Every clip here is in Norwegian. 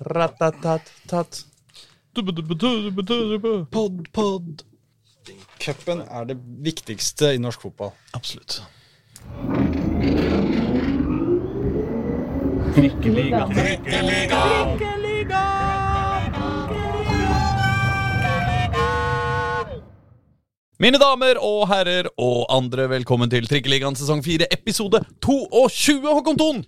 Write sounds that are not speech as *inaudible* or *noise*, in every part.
Ratatatat. Pod, pod. Cupen er det viktigste i norsk fotball. Absolutt. Mine damer og herrer og andre, velkommen til Trikkeligaen sesong 4, episode 22, Håkon Thon!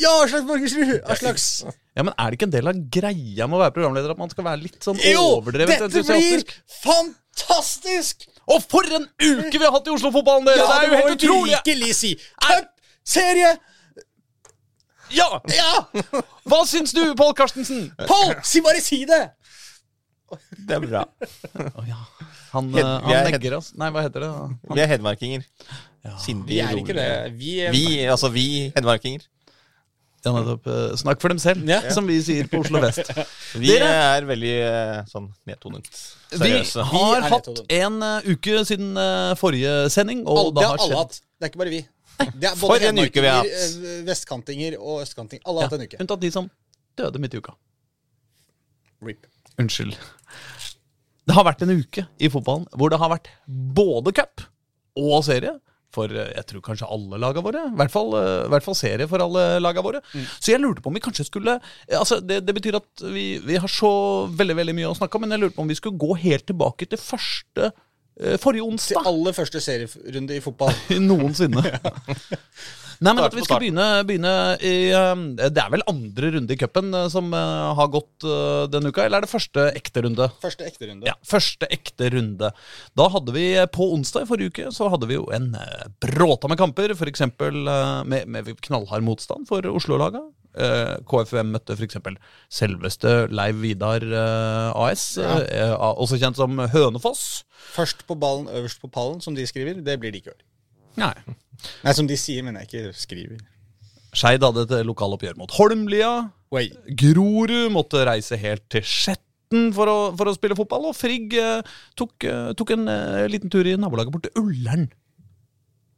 Ja, Aslak Borgersrud! Aslaks. Ja, men Er det ikke en del av greia med å være programleder at man skal være litt sånn Jo, overdrevet dette blir fantastisk! Og for en uke vi har hatt i Oslo-fotballen, dere! Ja, det er jo helt utrolig! virkelig si. Cup, serie. Ja! Ja! Hva syns du, Pål Karstensen? Pål, si bare si det! Det er bra. Å ja. Han, Hed- eh, vi er han hed- oss. Nei, hva heter det? Han, Vi er hedmarkinger. Sindige, Vi er ikke det. Vi er Vi, altså vi hedmarkinger. Ja, nettopp. eh, Snakk for dem selv, Ja. som vi sier på Oslo vest. *laughs* Vi Dere- er veldig eh, sånn nedtonet. Vi har hatt en eh, uke siden eh, forrige sending, og det har har alle hatt. Det er ikke bare vi. Det er For en uke vi har eh, vestkantinger og østkantinger. Alle har hatt en uke. Unntatt de som døde midt i uka. Rip. Unnskyld. Det har vært en uke i fotballen hvor det har vært både cup og serie. For eh, jeg tror kanskje alle laga våre. I hvert fall, eh, hvert fall serie for alle laga våre. Så jeg lurte på om vi kanskje skulle eh, Altså Det, det betyr at vi, vi har så veldig veldig mye å snakke om, men jeg lurte på om vi skulle gå helt tilbake til første forrige forrige Til aller første serierunde i fotball. *laughs* noensinne. *laughs* *laughs* Nei, men at vi skal begynne, begynne i eh, Det er vel andre runde i cupen eh, som eh, har gått eh, denne uka, eller er det første ekte runde? Første ekte runde. Ja, første ekte runde. Da hadde vi på onsdag i forrige uke så hadde vi jo en bråta med kamper, f.eks. Med, med knallhard motstand for Oslo-laga. KFUM møtte f.eks. selveste Leiv Vidar AS, Ja. også kjent som Hønefoss. Først på ballen, øverst på pallen, som de skriver. Det blir det ikke i år. Nei. Nei, som de sier, men jeg ikke skriver. Skeid hadde et lokaloppgjør mot Holmlia. Oi. Grorud måtte reise helt til Skjetten for å, for å spille fotball. Og Frigg eh, tok, eh, tok en eh, liten tur i nabolaget bort til Ullern.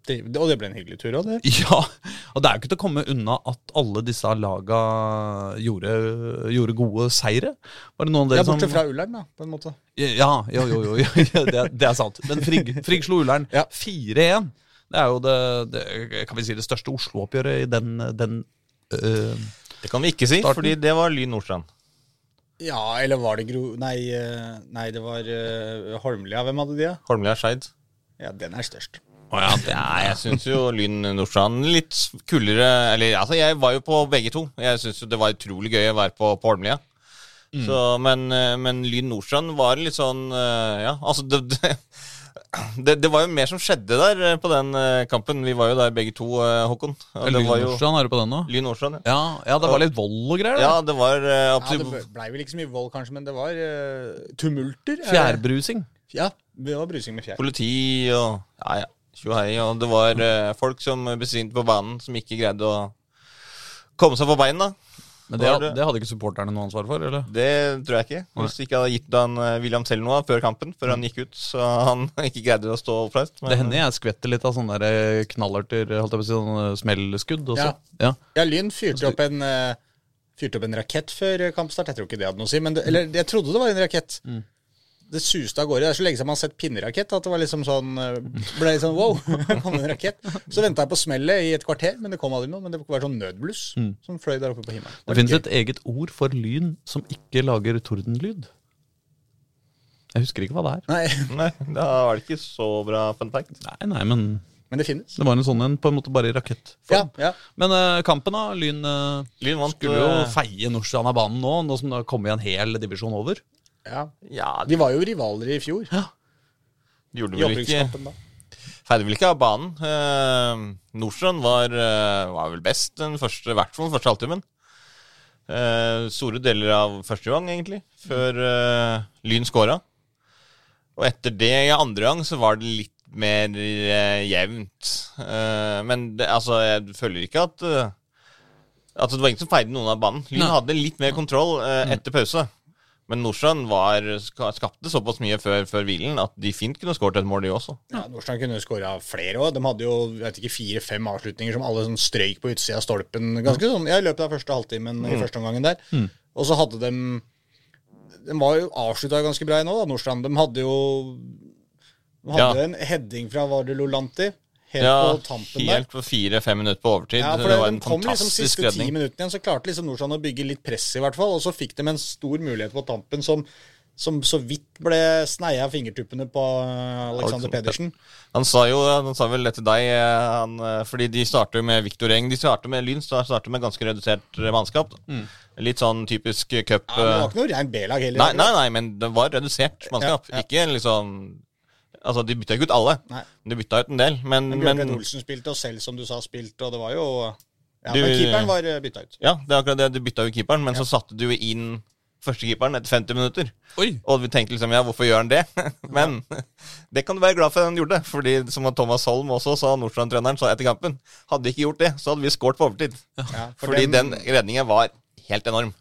Det, og det ble en hyggelig tur òg, det. Ja, og det er jo ikke til å komme unna at alle disse laga gjorde, gjorde gode seire. Var det noen av Ja, dere som Bortsett fra Ullern, da, på en måte. Ja, jo, jo, jo, jo det, er- det er sant. Men Frigg, Frigg slo Ullern Ja. 4-1. Det er jo det, det, kan vi si, det største Oslo-oppgjøret i den, den øh, Det kan vi ikke si, Starten. fordi det var Lyn Nordstrand. Ja, eller var det Gro... Nei, eh, nei det var uh, Holmlia. Hvem hadde de, da? Holmlia Skeid. Ja, den er størst. ja, det Ja, jeg syns jo Lyn Nordstrand litt kulere Eller altså, jeg var jo på begge to. Jeg syns jo det var utrolig gøy å være på, på Holmlia. Så, men, eh, men Lyn Nordstrand var litt sånn Ja, altså det, det, det, det var jo mer som skjedde der eh, på den eh, kampen. Vi var jo der begge to, eh, Håkon. Det Lyn Nordstrand er du på den nå? Lyn Nordstrand, ja. Ja, ja, det var litt vold og greier. da. Ja, det var eh, Ja, det blei vel ikke så mye vold, kanskje, men det var uh, tumulter. er? Fjærbrusing. Ja, det var brusing med fjær. politi og ja, ja, tjohei. Og det var uh, folk som besvimte på banen, som ikke greide å komme seg på beina. Men det, det- det hadde ikke supporterne noe ansvar for? eller? Det tror jeg ikke. Hvis ikke hadde gitt han eh, William selv noe før kampen, før han gikk ut, så han *laughs* ikke greide å stå oppreist. men- Det hender jeg skvetter litt av sånne der knallerter, holdt jeg på å si, sånne smellskudd også. Ja. Ja. Ja, Lyn fyrte opp en eh, Fyrte opp en rakett før kampstart. Jeg tror ikke det hadde noe å si. Men det, eller jeg trodde det var en rakett. Det suste av gårde. Det er så lenge siden man har sett pinnerakett at det var liksom sånn eh, Ble sånn wow, *laughs* kom en rakett. Så venta jeg på smellet i et kvarter, men det kom aldri noe. Men det var sånn nødbluss som fløy der oppe på himmelen. Det finnes et eget ord for lyn som ikke lager tordenlyd. Jeg husker ikke hva det er. Nei, *laughs* Nei, da var det ikke så bra fun fact. Nei, nei, men men det finnes. det var en sånn en på en måte bare i Ja, rakettform. ja. Men uh, kampen, da. Lyn uh, Lyn vant skulle jo feie Nordstrand av banen nå, nå som det har kommet en hel divisjon over. Ja. Ja, De var jo rivaler i fjor. de gjorde vel ikke da. Feide vel ikke av banen. Eh, Nordstrand var, eh, var vel best den første, i hvert fall den første halvtimen. Eh, store deler av første gang, egentlig, før eh, Lyn scora. Og etter det, i andre gang, så var det litt mer eh, jevnt. Eh, men det, altså, jeg føler ikke at Altså, det var ingen som feide noen av banen. Lyn hadde litt mer kontroll eh, etter pause. Men Nordstrand var, skapte såpass mye før, før hvilen at de fint kunne skåret et mål, de også. Ja, Nordstrand kunne skåra flere òg. De hadde jo jeg ikke, fire-fem avslutninger som alle sånn strøyk på utsida av stolpen. Ganske sånn, ja, I løpet av første halvtimen i første omgangen der. Og så hadde de De var jo avslutta ganske bra nå, da, Nordstrand. De hadde jo De hadde Ja. en heading fra var det Lolanti, helt Ja, på tampen der. helt på fire-fem minutter på overtid. Ja, for det det, var de en kom liksom fantastisk siste ti redning. minuttene igjen, så klarte liksom Norsan å bygge litt press, i hvert fall. Og så fikk de en stor mulighet på tampen som, som så vidt ble sneia av fingertuppene på eh, Alexander Pedersen. Han sa jo han sa vel det til deg, eh, han, eh, fordi de starter med Victor Eng. De starter med Lyn starter med ganske redusert mannskap. da. Litt sånn typisk cup Mm. Ja, men det var ikke noe rein B-lag heller. Nei, nei, nei, men det var redusert mannskap. Ja, ja. Ikke liksom Altså, de bytta ikke ut alle. Nei. Men De bytta ut en del. Men, Men men, Olsen spilte, og selv som du sa, spilte, og det var jo Ja, Du- men keeperen var eh, bytta ut. Ja, det er akkurat det. Du bytta jo keeperen, men så satte du jo inn førstekeeperen etter 50 minutter. Oi! Og vi tenkte liksom ja, hvorfor gjør han det? *laughs* Men *laughs* det kan du være glad for at han gjorde. Fordi som Thomas Holm også sa, Nordstrand-treneren, sa etter kampen Hadde vi ikke gjort det, så hadde vi skåret på overtid. Ja, for Fordi den, den redningen var helt enorm.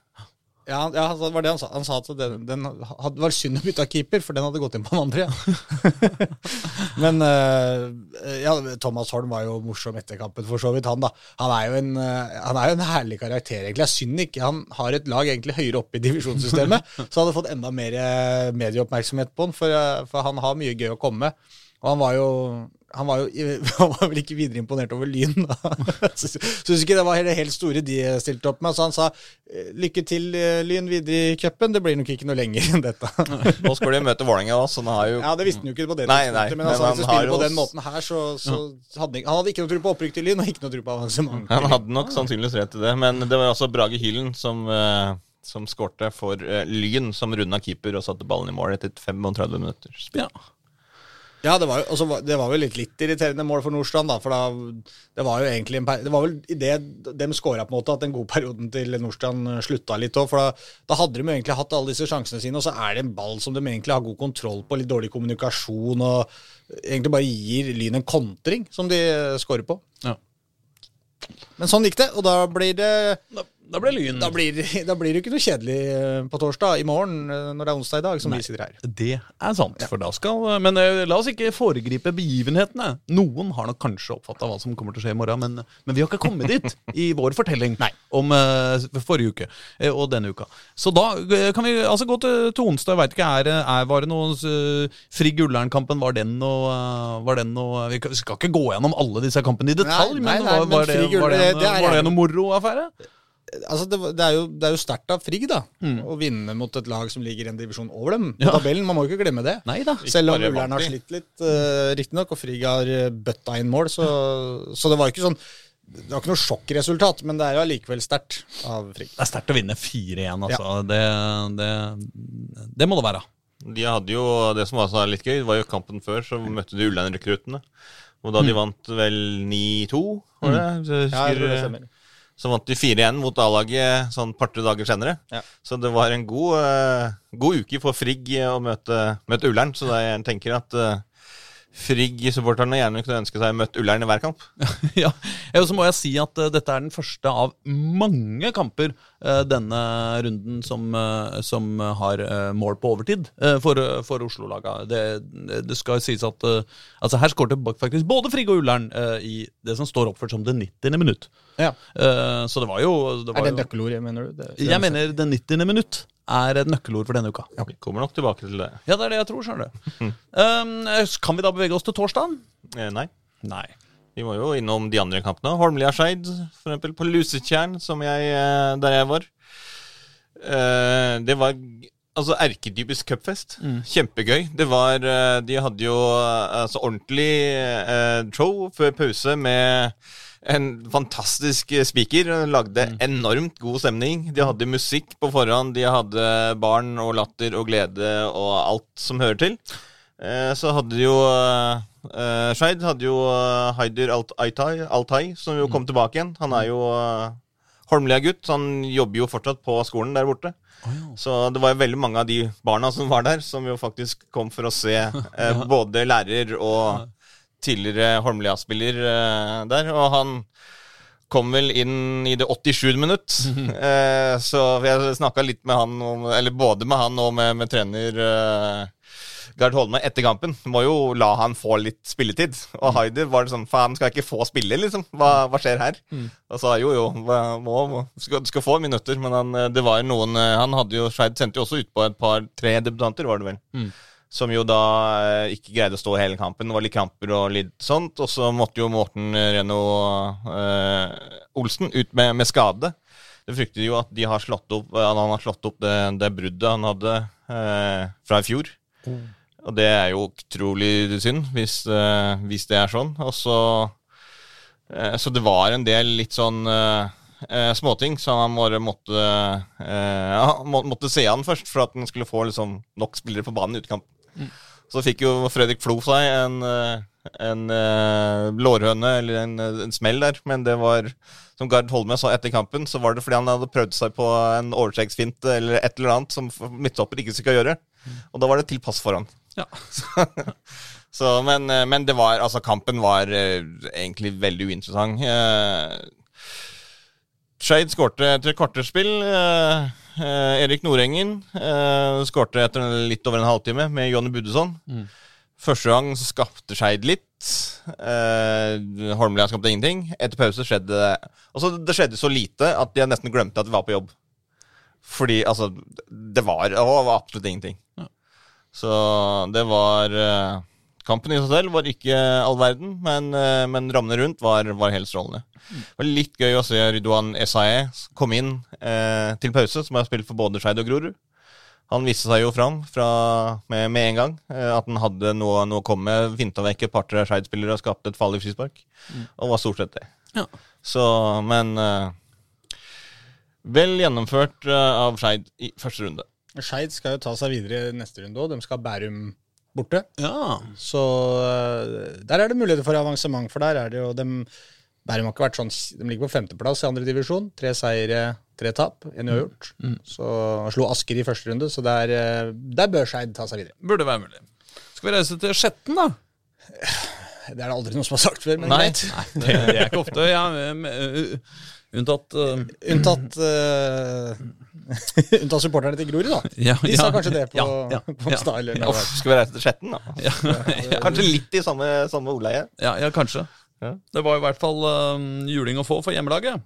Ja, ja, det var det han sa. Han sa at den, den hadde, var synd å bytte keeper, for den hadde gått inn på den andre. Ja. *laughs* Men eh, ja, Thomas Holm var jo morsom etter kampen, for så vidt, han da. Han er jo en, eh, han er jo en herlig karakter, egentlig. Er synd ikke han har et lag egentlig høyere oppe i divisjonssystemet, så hadde fått enda mer medieoppmerksomhet på han, for, eh, for han har mye gøy å komme med. Og han var jo han var jo *laughs* han var vel ikke videre imponert over Lyn. da. *laughs* Syns ikke det var det helt store de stilte opp med. Så han sa eh, lykke til, eh, Lyn, videre i cupen. Det blir nok ikke noe lenger enn dette. *laughs* Nå skal de møte Vålerenga da. så han har jo Ja, Det visste han jo ikke på det Nei, nei, men, altså, men hvis du spiller på den måten her, så, så hadde han, hadde ikke noe tro på opprykk til Lyn, og ikke noe tro på avansement. Han hadde nok sannsynligvis rett i det, men det var også Brage Hyllen som, uh som skårte for uh, Lyn, som runda keeper og satte ballen i mål etter 35 minutter. spill. Ja. Ja, det var jo, også, det var jo litt, litt irriterende mål for Nordstrand, da. For da, det var jo egentlig en Det var vel i det de skåra, på en måte, at den gode perioden til Nordstrand slutta litt òg. For da, da hadde de jo egentlig hatt alle disse sjansene sine, og så er det en ball som de egentlig har god kontroll på, litt dårlig kommunikasjon, og egentlig bare gir Lyn en kontring som de skårer på. Ja. Men sånn gikk det, og da blir det Da, blir Lyn da blir, *laughs* da blir det ikke noe kjedelig eh, på torsdag i morgen, eh, når det er onsdag i dag, som vi sitter her. Det er sant, for da skal Men eh, la oss ikke foregripe begivenhetene. Noen har nok kanskje oppfatta hva som kommer til å skje i morgen, men, men vi har ikke kommet dit *laughs* i vår fortelling om uh, forrige uke uh, og denne uka. Så da uh, kan vi altså gå til, til onsdag. Jeg veit ikke, er, er, var det noe uh, Frigg Ullern-kampen, var den noe Var den noe Vi skal ikke gå gjennom alle disse kampene i detalj, Nei, nei, men, nei, var, men var, det, var, det, en, det er var det noe moro-affære? Altså, det, det er jo, det er jo sterkt av Frigg, da. Mm. Å vinne mot et lag som ligger en divisjon over dem på Ja. tabellen. Man må jo ikke glemme det. Neida. Selv om Ullern har slitt litt, uh, riktignok, og Frigg har eh, bøtta inn mål, så, så det var ikke sånn Det var ikke noe sjokkresultat, men det er jo allikevel sterkt av Frigg. Det er sterkt å vinne 4-1, altså. Det, det, det må det være. De hadde jo, Det som var så litt gøy, var jo kampen før, så møtte de Ullern-rekruttene. Og da de vant vel 9-2, var det? Så jeg Ja, jeg tror det stemmer. Så vant de 4-1 mot A-laget sånn par-tre dager senere. Ja. Så det var en god, uh, god uke for Frigg å møte, møte Ullern. Så jeg tenker at uh, Frigg-supporterne gjerne kunne ønske seg møtt Ullern i hver kamp. *laughs* ja, og så må jeg si at uh, dette er den første av mange kamper eh, denne runden som, eh, som har eh, mål på overtid eh, for, eh, for Oslo-laga. Det, det- det skal sies at eh, altså her skårte faktisk både Frigg og Ullern eh, i det som står oppført som det 90. minutt. Ja. Eh, så det var jo det var Er det nøkkelordet, mener du? Det, Jeg mener det 90. minutt er et nøkkelord for denne uka. Vi kommer nok tilbake til det. Ja, det er det jeg tror, skjønner du. *laughs* Um, kan vi da bevege oss til torsdagen? Eh, nei. Nei. Vi må jo innom de andre kampene. Holmlia-Skeid, for eksempel, på Lusetjern, eh, der jeg var. Eh, det var altså erketypisk cupfest. Kjempegøy. Det var eh, De hadde jo altså ordentlig show før pause med en fantastisk speaker. Lagde enormt god stemning. De hadde musikk på forhånd. De hadde barn og latter og glede og alt som hører til. Eh, så hadde de jo uh, Skeid hadde jo uh, Haider Altai, Altai, som jo kom tilbake igjen. Han er jo uh, Holmlia-gutt. Han jobber jo fortsatt på skolen der borte. Så det var jo veldig mange av de barna som var der, som jo faktisk kom for å se *laughs* eh, både lærer og tidligere Holmlia-spiller uh, der. Og han kom vel inn i det 87. minutt. *laughs* Eh, så jeg snakka litt med han om Eller både med han og med, med trener eh, Gard Holme etter kampen må jo la han få litt spilletid. Og Haider var det sånn Faen, skal jeg ikke få spille, liksom? Hva, hva skjer her? Og sa jo, jo, må, må, skal, skal få minutter. Men han, eh, det var noen eh, Han hadde jo Skeid sendte jo også ut på et par-tre debutanter, var det vel. Som jo da eh, ikke greide å stå hele kampen. Det var litt kamper og litt sånt. Og så måtte jo Morten Reno eh, Olsen ut med, med skade. Det frykter jo at de har slått opp, han har slått opp det, det bruddet han hadde eh, fra i fjor. Og det er jo utrolig synd, hvis, eh, hvis det er sånn. Og så eh, Så det var en del litt sånn eh, eh, småting som han bare måtte eh, ja, må, måtte se an først, for at han skulle få liksom, nok spillere på banen i utekamp. Så fikk jo Fredrik Flo seg en, en, en lårhøne, eller en, en smell der, men det var som Gard Holme sa etter kampen, så var det fordi han hadde prøvd seg på en overtrekksfinte eller et eller annet som midtstopper ikke skal gjøre. Og da var det til pass foran. Ja. *laughs* Så, men, eh, men det var, altså kampen var eh, egentlig veldig uinteressant. Eh, Skeid skårte etter et kvarterspill. Uh, Erik Nordengen uh, skårte etter litt over en halvtime med Jonny Budesson. Første gang så skapte Skeid litt. Eh, Holmlia skapte ingenting. Etter pause skjedde Altså, det skjedde så lite at jeg nesten glemte at vi var på jobb. Fordi altså Det var, det var absolutt ingenting. Så det var eh, Kampen i seg selv var ikke all verden, men, eh, men rammene rundt var, var helt strålende. Det var litt gøy å se Rydwan Esaye komme inn eh, til pause, som har spilt for både Skeid og Grorud. Han viste seg jo fram fra, med, med en gang eh, at han hadde noe, noe å komme med. Finta vekk et par-tre Skeid-spillere og skapte et farlig frispark. Og var stort sett det. Ja. Så, men uh, Vel gjennomført uh, av Skeid i første runde. Skeid skal jo ta seg videre i neste runde òg. De skal ha Bærum borte. Ja. Så uh, der er det muligheter for avansement, for der er det jo dem, Bærum har ikke vært sånn De ligger på femteplass i andre divisjon. Tre seire, tre tap. En uavgjort. Så slo Asker i første runde, så der, øh, der bør Skeid ta seg videre. Burde være mulig. Skal vi reise til Skjetten, da? Det er det aldri noen som har sagt før, men Nei. greit. *laughs* Det det er ikke ofte. Ja, med- unntatt uh, Unntatt uh, *laughs* Unntatt supporterne til Grorud, da. ja, De sa kanskje det på, ja, ja, *laughs* på ja. Stad Ja, skal vi reise til Skjetten, da? ja, Kanskje litt i samme, samme ordleie. ja, ja, kanskje. Ja. Det var i hvert fall um, juling å få for hjemmelaget.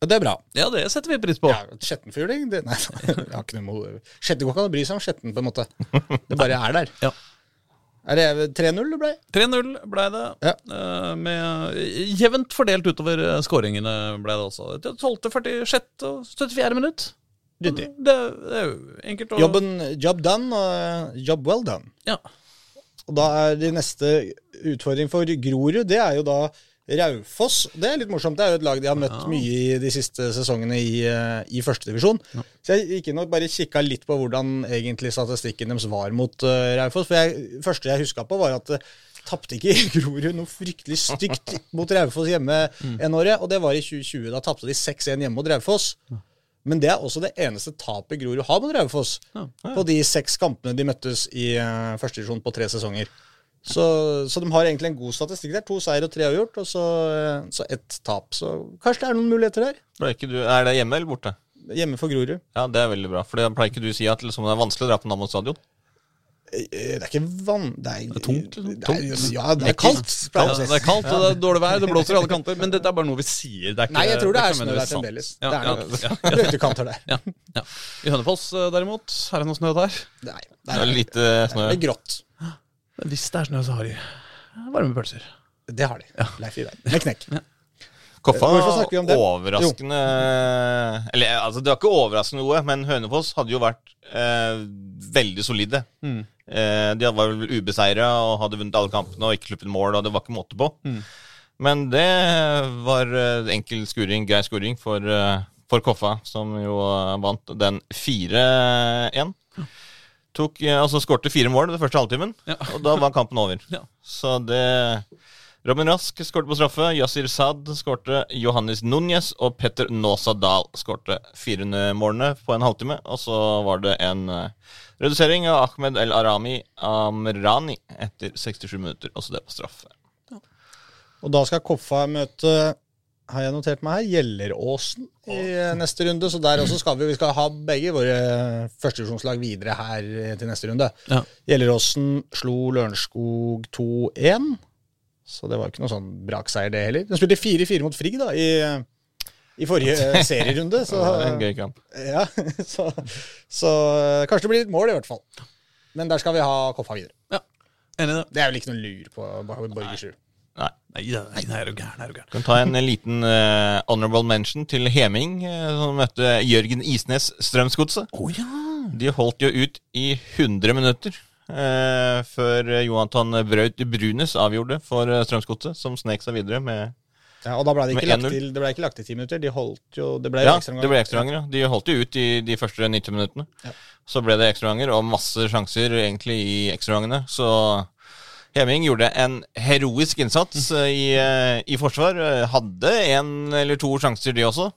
Det er bra. Ja, det setter vi pris på. Ja, Skjetten? Det, nei, *laughs* jeg har ikke noe Skjetten går ikke an å bry seg om Skjetten, på en måte. Det bare er der. Ja. Er det 3-0 det ble? 3-0 ble det. Ja. eh, med jevnt fordelt utover eh, skåringene ble det også. Til 12., 46. og 74. minutt. Ryddig. Det, det er jo enkelt å Jobben job done og job well done. Ja. Og da er det neste utfordring for Grorud, det er jo da Raufoss. Det er litt morsomt. Det er jo et lag de har møtt mye i de siste sesongene i, uh, i førstedivisjon. Så jeg gikk inn og bare kikka litt på hvordan egentlig statistikken deres var mot uh, Raufoss. For det første jeg huska på, var at uh, tapte ikke *laughs* Grorud noe fryktelig stygt mot Raufoss hjemme en året, og det var i 2020. Da tapte de 6-1 hjemme mot Raufoss. Men det er også det eneste tapet Grorud har mot Raufoss. På de seks kampene de møttes i uh, førstedivisjon på tre sesonger. Så, så de har egentlig en god statistikk der. To seier og tre avgjort, og så, eh, så ett tap. Så kanskje det er noen muligheter der. Ikke du, er det hjemme eller borte? Hjemme for Grorud. Ja, det er veldig bra. For det pleier ikke du å si at liksom, det er vanskelig å dra på Nammo stadion? Eh, Det er ikke vann... Det er, er tungt, liksom. Det er, ja, det er kaldt. Ja, si. det er kaldt, og det er dårlig vær, det blåser i alle kanter. Men dette er bare noe vi sier. Det er ikke, Nei, jeg tror det er snø der fremdeles. Ja, Det er ja, nok ja, brøytekanter der. ja, ja. I Hønefoss eh, derimot, er det noe snø der? Nei, Det er er lite snø. det er grått. Hvis det er snø, så har de varme pølser. Det har de. Leif Ivar. Med knekk. Koffa var snakker vi overraskende Eller altså, det var ikke overraskende noe, men Hønefoss hadde jo vært eh, veldig solide. Mm. Eh, de var vel ubeseira og hadde vunnet alle kampene og ikke sluppet mål, og det var ikke måte på. Mm. Men det var eh, enkel skuring, grei skuring for, eh, for Koffa, som jo eh, vant den 4-1. Tok, eh, altså Skårte fire mål den første halvtimen, Ja. og da var kampen over. *laughs* Ja. Så det Robin Rask skårte på straffe. Yasir Sad skårte. Johannes Núñez og Petter Nåsa Dahl skårte 400 målene på en halvtime. Og så var det en eh, redusering av Ahmed El Arami Amrani etter 67 minutter. Også det på straffe. Og da skal Koffa møte har jeg notert meg her, Gjelleråsen i eh, neste runde. Så der også skal vi, vi skal ha begge våre førstevisjonslag videre her eh, til neste runde. Ja. Gjelleråsen slo Lørenskog 2-1. Så det var ikke noe sånn brakseier, det heller. De spilte 4-4 mot Frigg da, i, i forrige eh, *laughs* serierunde. Så, Det var en gøy kamp. ja, *laughs* så, så kanskje det blir litt mål, i hvert fall. Men der skal vi ha Koffa videre. Ja, enig. Det er vel ikke noe lur på Borgersrud. Nei. Nei, nei, nei, er du gæren, er du gæren. Kan ta en liten uh, honorable mention til Heming, eh, som møtte Jørgen Isnes Strømsgodset. Å ja! De holdt jo ut i 100 minutter uh, før Johantan Braut Brunes avgjorde for eh, Strømsgodset, som snek seg videre med Ja, og da ble det ikke, lagt til, det ble ikke lagt til ti minutter. De holdt jo Det ble Ja, ekstraomganger. det ble ekstraomganger. Ja. De holdt jo ut i de første 90 minuttene. Ja. Så ble det ekstraomganger, og masse sjanser egentlig i ekstraomgangene. Så Heming gjorde en heroisk innsats eh, i, eh, i forsvar. Eh, Hadde en eller to sjanser, de også.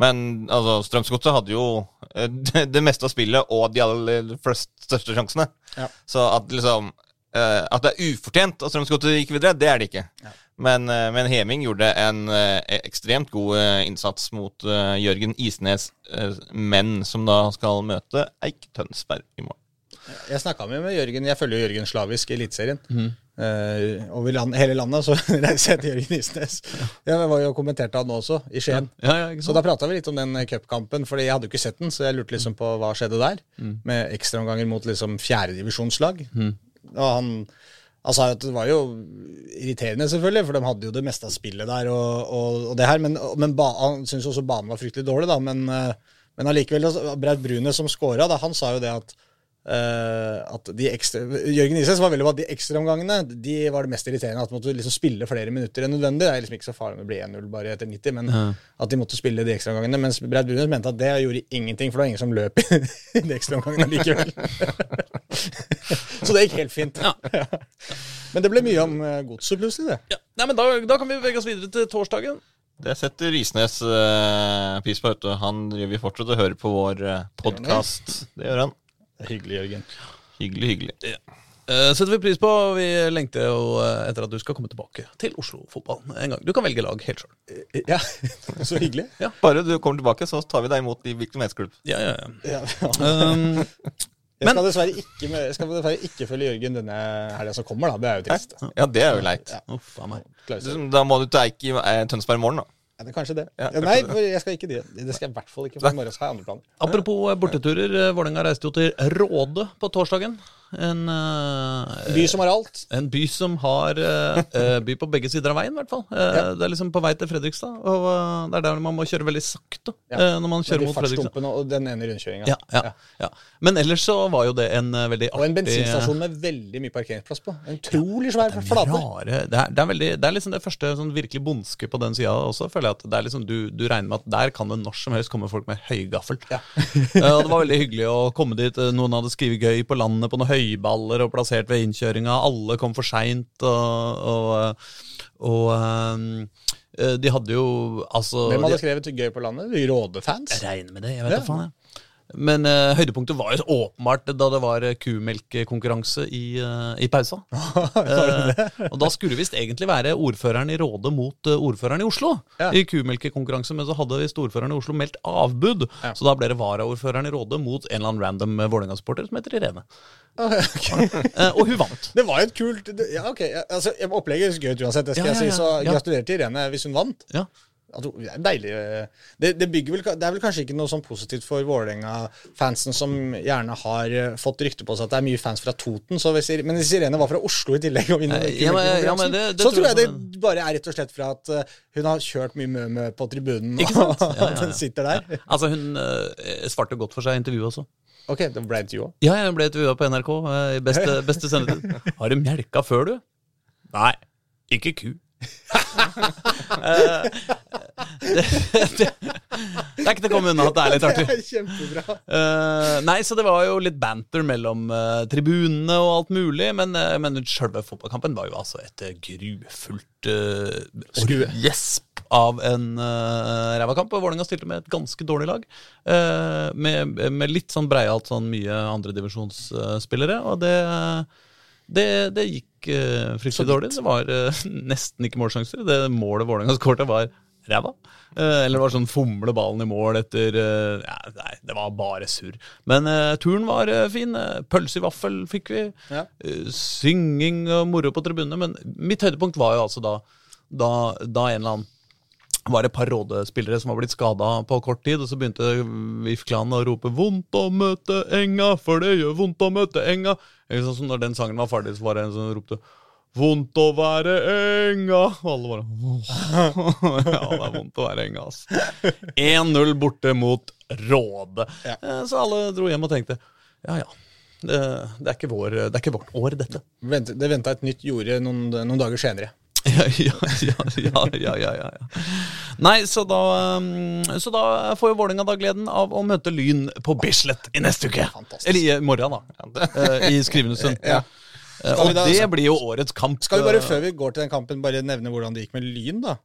Men altså, Strømsgodset hadde jo det, det meste av spillet og de aller flest største sjansene. Ja. Så at liksom At det er ufortjent at Strømsgodset gikk videre, det er det ikke. Ja. Men, men Heming gjorde en ekstremt god innsats mot Jørgen Isnes menn, som da skal møte Eik Tønsberg i morgen. Jeg snakka med, med Jørgen. Jeg følger Jørgen slavisk i Eliteserien. Eh, over land, hele landet så *laughs* reiser jeg til Jørgen Isnes. Jeg var jo kommenterte han nå også, i Skien. Ja, ja, Så da prata vi litt om den cupkampen, for jeg hadde jo ikke sett den, så jeg lurte liksom på hva skjedde der. Med ekstraomganger mot liksom fjerdedivisjonslag. Og han, han sa jo at det var jo irriterende, selvfølgelig, for de hadde jo det meste av spillet der. og, og, og det her, Men, men ba, han syntes også banen var fryktelig dårlig, da. Men, eh, men allikevel, altså, Braut Brune som scora, han sa jo det at eh, at de ekstra, Jørgen Isnes var veldig på at de ekstraomgangene de var det mest irriterende. At de måtte liksom spille flere minutter enn nødvendig. Det er liksom ikke så farlig om det blir 1-0 bare etter 90, men at de måtte spille de ekstraomgangene. Mens Braut Brunes mente at det gjorde ingenting, for det var ingen som løp i *laughs* de ekstraomgangene likevel. *laughs* så det gikk helt fint. Ja. *laughs* Men det ble mye om uh, godset plutselig, det. Ja. Nei, men da, da kan vi bevege oss videre til torsdagen. Det setter Isnes eh, pris på. vet du. Han driver fortsatt og hører på vår uh, podkast. Det gjør han. Hyggelig, Jørgen. Hyggelig, hyggelig. Eh, setter vi pris på. Vi lengter jo eh, etter at du skal komme tilbake til Oslo-fotball en gang. Du kan velge lag helt sjøl. Ja, *laughs* så hyggelig. Bare du kommer tilbake, så tar vi deg imot i hvilken verdensklubb. Ja, ja, ja. Ja. Um, *laughs* Jeg skal dessverre ikke, med- jeg skal dessverre ikke følge Jørgen denne helga som kommer, da. Det er jo trist. Ja, det er jo leit. uff a meg. Klaus. Da må du til Eik i eh, Tønsberg i morgen, da. Ja, det er kanskje det. Ja, Ja, nei, jeg skal ikke det. Det skal jeg i hvert fall ikke, for i morgen skal jeg andre planer. Apropos eh, borteturer. eh, Vålerenga reiste jo til Råde på torsdagen. En, uh, By som har alt. en by som har eh, by på begge sider av veien, i hvert fall. Ja. Det er liksom på vei til Fredrikstad, og det er der man må kjøre veldig sakte Ja. når man kjører mot Fredrikstad. og den ene rundkjøringa. Ja, ja, ja. Men ellers så var jo det en veldig artig Og en bensinstasjon med veldig mye parkeringsplass på. En utrolig svær flate. Det er, det er, veldig, det er liksom det første sånn virkelig bondske på den sida også, føler jeg. at det er liksom du, du regner med at der kan det når som helst komme folk med høygaffel. Ja. *laughs* Og det var veldig hyggelig å komme dit. Noen hadde skrevet gøy på landet på noe noen høyballer og plassert ved innkjøringa. Alle kom for seint, og, og, og eh, de hadde jo altså Hvem hadde skrevet 'gøy på landet'? Rådefans? jeg regner med det. jeg vet Ja. faen jeg. Men uh, høydepunktet var jo åpenbart da det var eh, kumelkkonkurranse i, uh, i pausa. *laughs* uh, og da skulle visst egentlig være ordføreren i Råde mot ordføreren i Oslo Ja. i kumelkekonkurranse, men så hadde visst ordføreren i Oslo meldt avbud. Ja. Så da ble det varaordføreren i Råde mot en eller annen random Vålerenga-supporter som heter Irene. *laughs* Okay. Og hun vant. Det var jo et kult Ja, ok. Altså, opplegget er gøy uansett, det skal Ja, jeg si. Så gratulerer til Irene hvis hun vant. Ja. At Det er deilig. eh, Det, det, vel, det er vel kanskje ikke noe sånn positivt for Vålerenga-fansen, som gjerne har eh, fått rykte på seg at det er mye fans fra Toten. Så hvis, men hvis Irene var fra Oslo i tillegg vinner Eh, ja, men- ja, men det- så tror jeg jeg det bare er rett og slett fra at hun har kjørt mye mø-mø på tribunen, og *laughs* at ja. hun sitter der. Altså, hun svarte godt for seg i intervjuet også. Ok, det ble intervjua? Ja, jeg ble intervjua på NRK beste, *laughs* beste sendetid. Har du melka før, du? Nei, ikke ku. Eh, det, det, det er ikke til å komme unna at det er litt artig. *laughs* Det er kjempebra. Uh, nei, så det var jo litt banter mellom uh, tribunene og alt mulig, men, uh, men selve fotballkampen var jo altså et grufullt uh, gjesp av en uh, ræva kamp. Vålerenga stilte med et ganske dårlig lag, eh, med, med litt sånn breialt sånn mye andredivisjonsspillere, og det det, det gikk uh, fryktelig dårlig. Det var uh, *laughs* nesten ikke målsjanser. Det målet Vålerenga skåret, var ræva. Uh, eller det var sånn fomle ballen i mål etter ja, Nei, det var bare surr. Men turen var fin. Pølse i vaffel fikk vi. Ja. Synging og moro på tribunene. Men mitt høydepunkt var jo altså da, da, da en eller annen var et par rådespillere som var blitt skada på kort tid, og så begynte VIF-klanen å rope 'vondt å møte enga', for det gjør vondt å møte enga. Ikke sant, så når den sangen var ferdig, så var det en som ropte 'vondt å være enga'. Og alle bare Ja, det er vondt å være enga, ass. 1-0 borte mot Råde. Ja. Eh, Så alle dro hjem og tenkte ja ja. Det, det, er vår, det er ikke vårt år, dette. Det venta et nytt jorde noen, noen dager senere. Ja, ja, ja, ja. Nei, så da, um, så da får jo Vålerenga da gleden av å møte Lyn på Bislett i neste uke. Fantastisk. Eller i morgen, da. Eh, I skrivende stund. Ja. Eh, Og det blir jo årets kamp. Skal vi bare, Eh, før vi går til den kampen, bare nevne hvordan det gikk med Lyn, da?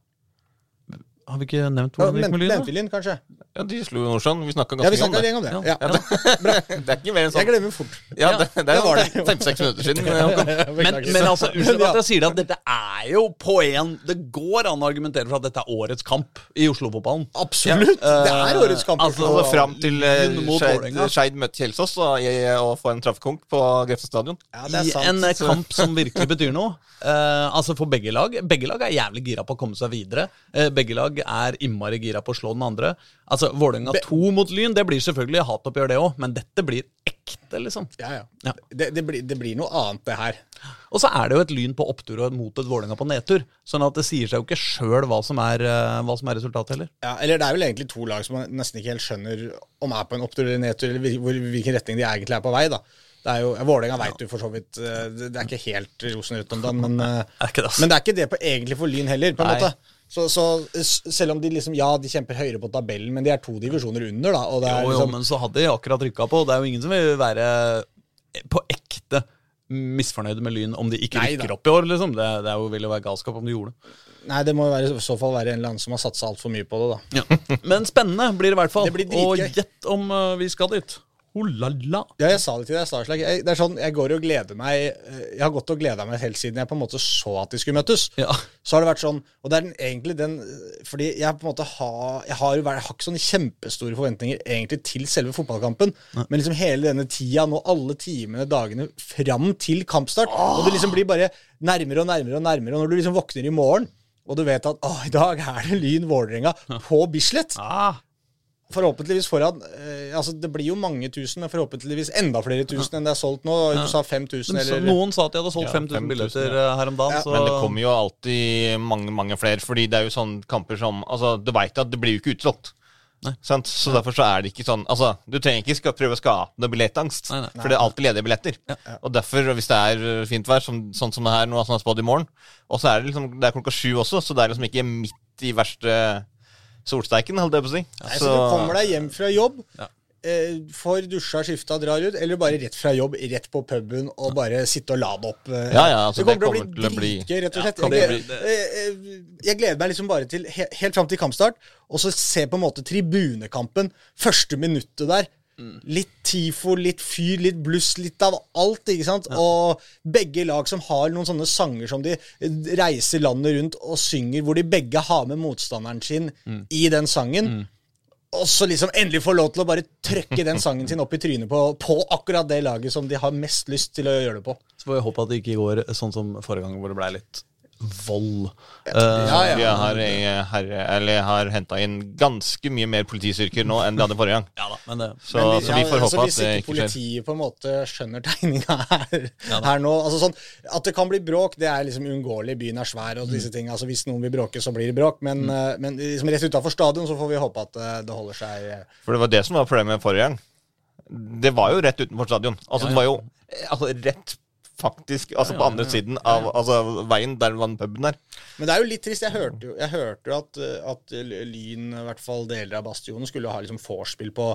Har vi ikke nevnt hvordan det gikk med Lyn? Nevnte Lyn, kanskje? Ja, de slo jo Nordsjøen. Vi snakka Ja, vi ganske mye lenge om om det. Ja. Ja. *laughs* det. Det er ikke mer enn sånn. Jeg glemmer fort. Ja, det, det det var det. fem-seks minutter siden. *laughs* Men, men altså, unnskyld at jeg sier det, at dette er jo på en Det går an å argumentere for at dette er årets kamp i Oslo-fotballen. Absolutt! Det er årets kamp. altså, Og fram til eh, Skeid møtte Kjelsås og, og få en traffekonk på Grefstad stadion. ja, I en eh, kamp som virkelig betyr noe. Eh, altså for begge lag. Begge lag er jævlig gira på å komme seg videre. Eh, begge lag er innmari gira på å slå den andre. Altså Vålerenga 2 mot Lyn, det blir selvfølgelig hatoppgjør, det òg, men dette blir ekte, liksom. Ja, ja. Ja. Det, det, blir, det blir noe annet, det her. Og så er det jo et Lyn på opptur og mot et Vålerenga på nedtur. Sånn at det sier seg jo ikke sjøl hva, som er, eh, hva som er resultatet heller. Ja, eller det er vel egentlig to lag som man nesten ikke helt skjønner om er på en opptur eller nedtur, eller hvilken retning de egentlig er på vei. da. Det er jo, Vålerenga veit du for så vidt eh, Det er ikke helt rosenrødt om dagen, men, eh, *laughs* det, altså? men det er ikke det på, egentlig for Lyn heller, på en Nei. måte. Så, så selv om de liksom, ja, de kjemper høyere på tabellen, men de er to divisjoner under, da. Og det er Jo, jo, liksom, men så hadde de akkurat rykka på. Det er jo ingen som vil være på ekte misfornøyde med Lyn om de ikke Nei da. rykker opp i år, liksom. Det, det er jo, vil jo være galskap om de gjorde det. Nei, det må være, i så fall være en eller annen som har satsa altfor mye på det, da. Ja. Men spennende blir det i hvert fall. Og gjett om uh, vi skal dit. Holala. Ja, jeg sa det til deg, Starslag. Jeg, det er sånn, jeg går og gleder meg eh, Jeg har gått og gleda meg helt siden jeg på en måte så at de skulle møtes. Ja. Så har det vært sånn, og det er den, egentlig den Fordi jeg på en måte har Jeg har jo vært, jeg har ikke sånne kjempestore forventninger egentlig til selve fotballkampen, men liksom hele denne tida nå, alle timene, dagene fram til kampstart, og det liksom blir bare nærmere og nærmere og nærmere, og når du liksom våkner i morgen og du vet at å, i dag er det Lyn Vålerenga på Bislett. Ah, Forhåpentligvis foran eh, altså Det blir jo mange tusen, men forhåpentligvis enda flere tusen enn det er solgt nå. Du sa 5000, eller noen sa at de hadde solgt Ja, 5000 5000, billetter ja. eh, her om dagen. Ja, så Men det kommer jo alltid mange mange flere, fordi det er jo sånne kamper som Altså, Du veit at det blir jo ikke utsolgt. Så derfor så er det ikke sånn Altså, Du trenger ikke skal prøve å skape billettangst, Nei, nei. for det er alltid ledige billetter. Og derfor, hvis det er uh, fint vær, som, sånn som det her nå, som er spådd i morgen, og så er det liksom Det er klokka sju også, så det er liksom ikke midt i verste solsteiken, holdt jeg på å si. Nei, så du kommer deg hjem fra jobb, Ja. eh, får dusja, skifta, drar ut, eller bare rett fra jobb, rett på puben og bare sitte og lade opp. eh. Ja, ja, altså, det kommer, det kommer til til å bli dritgøy, rett og slett. Ja, jeg, gleder, eh, eh, jeg gleder meg liksom bare til he helt fram til kampstart, og så se på en måte tribunekampen, første minuttet der. Litt TIFO, litt fyr, litt bluss, litt av alt, ikke sant? Og begge lag som har noen sånne sanger som de reiser landet rundt og synger, hvor de begge har med motstanderen sin i den sangen. Og så liksom endelig få lov til å bare trøkke den sangen sin opp i trynet på, på akkurat det laget som de har mest lyst til å gjøre det på. Så får vi håpe at det ikke går sånn som forrige gang, hvor det ble litt vold. Uh, Ja, ja. Vi har, eh, herre- har henta inn ganske mye mer politistyrker nå enn vi hadde forrige gang. ja da, men det Så, Men så vi får ja, håpe altså, at det ikke ikke skjer. politiet på en måte skjønner tegninga her, her nå altså sånn, At det kan bli bråk, det er liksom uunngåelig. Byen er svær og Mm. disse ting. Altså, hvis noen vil bråke, så blir det bråk. Men, eh, men liksom rett utafor stadion så får vi håpe at eh, det holder seg eh. For det var det som var problemet forrige gang. Det var jo rett utenfor stadion. Altså, Ja, ja. det var jo eh, altså, rett faktisk altså, på andre siden av altså, veien der var den puben der. Men det er jo litt trist. Jeg hørte jo, jeg hørte jo at, eh, at Lyn, i hvert fall deler av Bastionen, skulle ha liksom vorspiel på,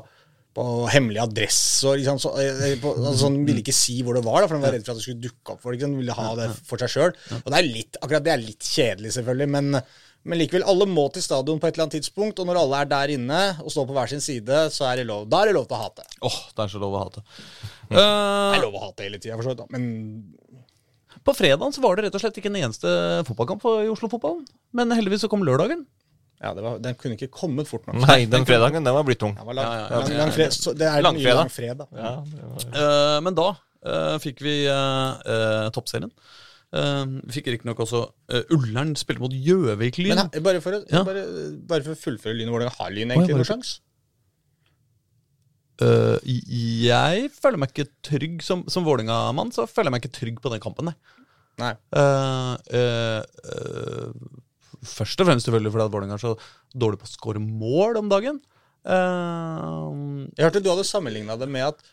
på hemmelig adresse. Og liksom, så, eh, på, altså, sånn, ville ikke si hvor det var, da, for han var redd for at det skulle dukke opp for liksom, ville ha det for seg sjøl. Og det er litt, akkurat det er litt kjedelig, selvfølgelig. Men, men likevel, alle må til stadion på et eller annet tidspunkt. Og når alle er der inne og står på hver sin side, så er det lov. Da er det lov til å hate. Åh, det er så lov å hate. Det Eh, er lov å hate hele tida, for så vidt. Men på fredagen så var det rett og slett ikke en eneste fotballkamp i Oslo-fotballen. Men heldigvis så kom lørdagen. Ja, det var, Den kunne ikke kommet fort nok. Nei, den fredagen, den var blitt tung. Den var lang, Ja, ja, ja. lang, lang så det er Langfredag. langfredag. Ja, var... Eh, men da uh, fikk vi uh, toppserien. Eh, vi fikk riktignok også uh, Ullern spilte mot Gjøvik-Lyn. Bare, for å, Ja. bare, bare for å fullføre Lyn hvordan har Lyn egentlig noen sjanse? Uh, jeg føler meg ikke trygg som, som Vålerenga-mann. Så føler jeg meg ikke trygg på den kampen. Nei. Nei. Eh, først og fremst selvfølgelig fordi at Vålerenga er så dårlig på å skåre mål om dagen. Eh, Jeg hørte du hadde sammenligna det med at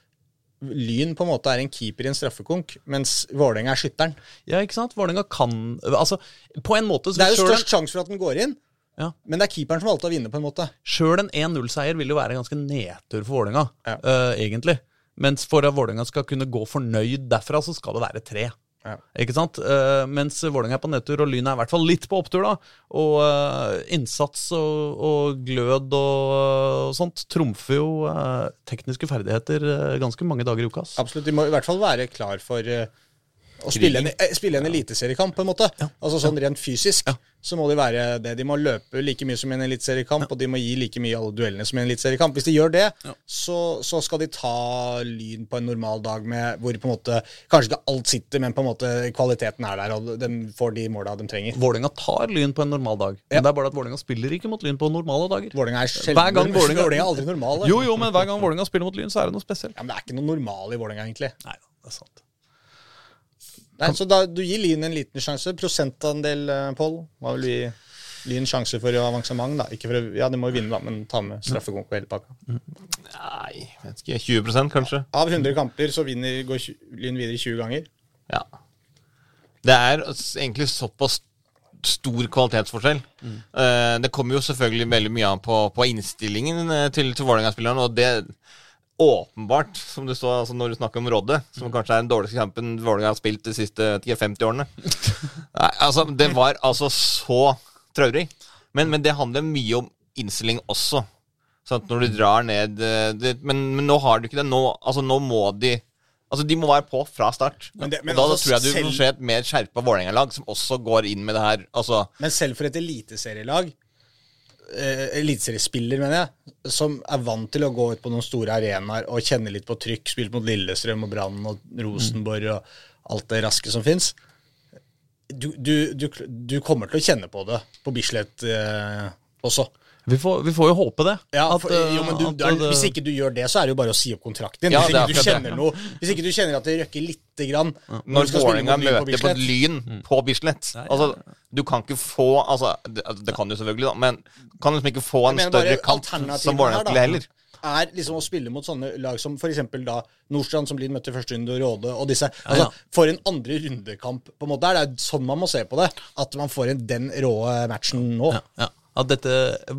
Lyn på en måte er en keeper i en straffekonk, mens Vålerenga er skytteren. ja, ikke sant? Vålerenga kan Altså, på en måte så Det er jo størst sjanse for at den går inn, Ja. men det er keeperen som valgte å vinne, på en måte. Sjøl en 1-0-seier vil jo være ganske nedtur for Vålerenga, Ja. uh, egentlig. Mens for at Vålerenga skal kunne gå fornøyd derfra, så skal det være tre. Ja. Ikke sant? Uh, mens Vålerenga er på nedtur, og Lyn er i hvert fall litt på opptur, da. Og uh, innsats og, og glød og, og sånt trumfer jo uh, tekniske ferdigheter ganske mange dager i uka. Absolutt. De må i hvert fall være klar for å spille en, eh, spille en eliteseriekamp, på en måte. Altså sånn rent fysisk. Så må de være det. De må løpe like mye som i en eliteseriekamp, og de må gi like mye i alle duellene som i en eliteseriekamp. Hvis de gjør det, så, så skal de ta Lyn på en normal dag med hvor på en måte Kanskje ikke alt sitter, men på en måte kvaliteten er der, og de får de måla de trenger. Vålerenga tar Lyn på en normal dag. Men det er bare at Vålerenga spiller ikke mot Lyn på normale dager. Vålinga er sjelden Hver gang Vålinga... *laughs* Vålinga er aldri normale. Jo, jo, men hver gang Vålerenga spiller mot Lyn, så er det noe spesielt. Ja, men det er ikke noe normal i Vålerenga, egentlig. Nei det er sant. Nei, så da, du gir Lyn en liten sjanse. Prosentandel, eh, Pål? Hva vil du gi Lyn sjanse for avansement? da? Ikke for å, ja, de må jo vinne, da, men ta med straffekonk og hele pakka. Nei, vet ikke. 20% kanskje? Av 100 kamper så vinner, går Lyn videre 20 ganger. Ja. Det er egentlig såpass stor kvalitetsforskjell. Eh, det kommer jo selvfølgelig veldig mye an på, på innstillingen eh, til, til Vålerenga-spillerne, og det åpenbart, som du så altså når du snakker om Rodde, som kanskje er den dårligste kampen Vålerenga har spilt de siste 10-50 årene. Nei, altså, det var altså så traurig. Men, men det handler mye om innstilling også. Så når du drar ned eh, det, men, men nå har du ikke det. Nå, altså, nå må de Altså, De må være på fra start. Men det- men og da, altså, tror jeg du selv- vil se et mer skjerpa Vålerenga-lag som også går inn med det her. Altså, Men selv for et eliteserielag, eh, eliteseriespiller, mener jeg, som er vant til å gå ut på noen store arenaer og kjenne litt på trykk, spilt mot Lillestrøm og Brann og Rosenborg og alt det raske som fins du, du, du, du kommer til å kjenne på det på Bislett eh, også. Vi får, vi får jo håpe det. Ja, At, for, jo, men du, at du er, Hvis ikke du gjør det, så er det jo bare å si opp kontrakten din. Ja, hvis, ikke du kjenner noe, hvis ikke du kjenner at det røkker lite grann når, når du skal spille Vålerenga mot Lyn på på et Lyn på Bislett ja, Altså, Du kan ikke få altså, det, det kan du selvfølgelig, da, men kan liksom ikke få en større kamp som Vålerenga skulle heller. Er liksom å spille mot sånne lag som f.eks. da Nordstrand, som Lyn møtte i første runde, og Råde og disse. Altså, ja. For en andre rundekamp, på en måte. Er det er sånn man må se på det. At man får en, den rå matchen nå. Ja. At dette,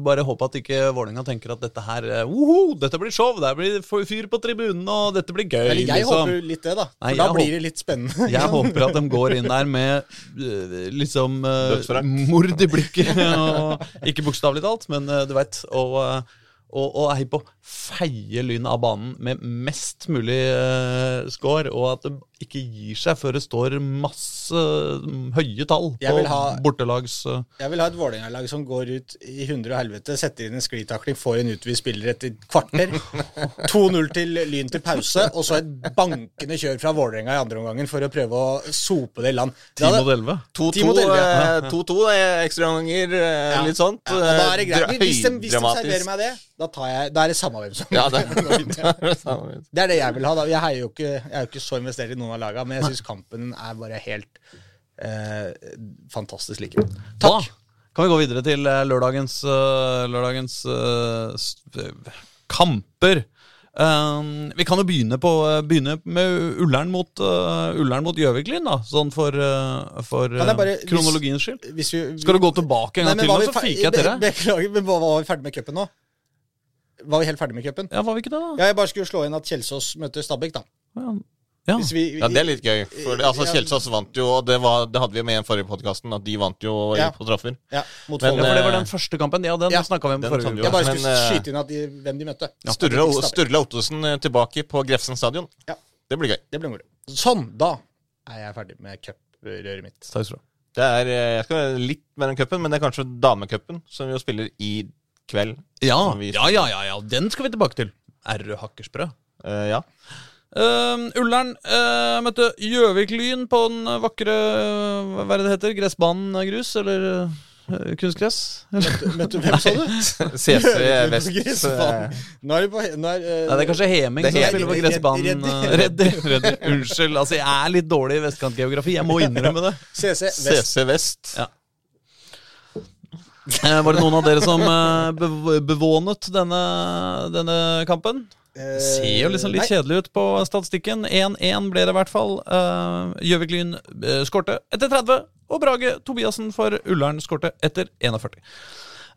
Bare håpe at ikke Vålerenga tenker at dette her eh, Woho, dette blir show, det blir fyr på tribunen, og dette blir gøy. Eller jeg liksom. håper litt det, da. For Nei, da blir det litt spennende. Jeg *laughs* håper at de går inn der med eh, liksom uh, mord i blikket. *laughs* Og, ikke bokstavelig talt, men eh, du veit. Og, eh, og, og er hypp på å feie lynet av banen med mest mulig uh, score, og at de ikke gir seg før det står masse mm, høye tall på ha- bortelags eh, Jeg vil ha et Vålerenga-lag som går ut i hundre og helvete, setter inn en sklitakling, får en utvist spiller etter kvarter. *laughs* 2-0 til Lyn til pause, og så et bankende kjør fra Vålerenga i andre omgangen for å prøve å sope det i land. 10 mot 11. 2-2 mot elleve, eh, 2-2, det er ekstraomganger, Ja. litt sånt. Ja, da er det greit. Eh, Hvis de, hvis de serverer meg det, da, tar jeg, da er det samme hvem som Ja, det, *laughs* *laughs* det er det samme. Det er det jeg vil ha. da. Jeg, heier jo ikke, jeg er jo ikke så investert i noen av lagene, men jeg syns kampen er bare helt eh, fantastisk likevel. Da kan vi gå videre til eh, lørdagens, eh, lørdagens uh, kamper. Um, vi kan jo begynne, på, begynne med Ullern mot uh, Ullern mot Gjøvik-Lyn, da. Sånn for, uh, for uh, bare- kronologiens skyld. Hvis vi, Skal du gå tilbake en gang til, nå, så fiker jeg til deg? *laughs* Beklager, men var vi ferdig med cupen nå? Var vi helt ferdig med cupen? Ja, var vi ikke det, da? Ja, jeg bare skulle slå inn at Kjelsås møter Stabæk, da. Ja. Ja. Hvis vi, Ja, det er litt gøy. For det, altså. Kjelsås vant jo, og det, var, det hadde vi med i den forrige podkasten, at de vant jo Ja. på straffer. Ja, mot Men, Ja, for det var eh, den første kampen. Ja, den ja, snakka vi om forrige uke. Jeg bare skulle men, skyte inn at de, hvem de møtte. Sturla. Sturla Ottosen eh, tilbake på Grefsen stadion. Ja. Det blir gøy. Det ble gøy. Sånn, da er jeg ferdig med cuprøret mitt. Takk skal du ha. Det er eh, jeg skal være litt mellom cupen, men det er kanskje damecupen, som vi jo spiller i kveld. Ja, ja, ja, ja, ja. Den skal vi tilbake til. Errød hakkesprø. Uh, ja. Uh, Ullern uh, møtte Gjøvik-Lyn på den vakre uh, Hva er det det heter? Gressbanen grus? Eller uh, kunstgress? Møtte, Møtte hvem, sa du? *laughs* CC *laughs* Vest. eh, Nå er det på Nå er, eh, Nei, det er kanskje Heming som spiller på Redd- gressbanen. Redd- Reddy. *laughs* Unnskyld. Altså, jeg er litt dårlig i vestkantgeografi. Jeg må innrømme det. CC Vest. CC Vest. Ja. Eh, var det noen av dere som uh, bev bevånet denne, denne kampen? Eh, Ser jo liksom litt nei. kjedelig ut på statistikken. 1-1 ble det i hvert fall. Uh, Gjøvik-Lyn uh, skårte etter 30, og Brage Tobiassen for Ullern skårte etter 41.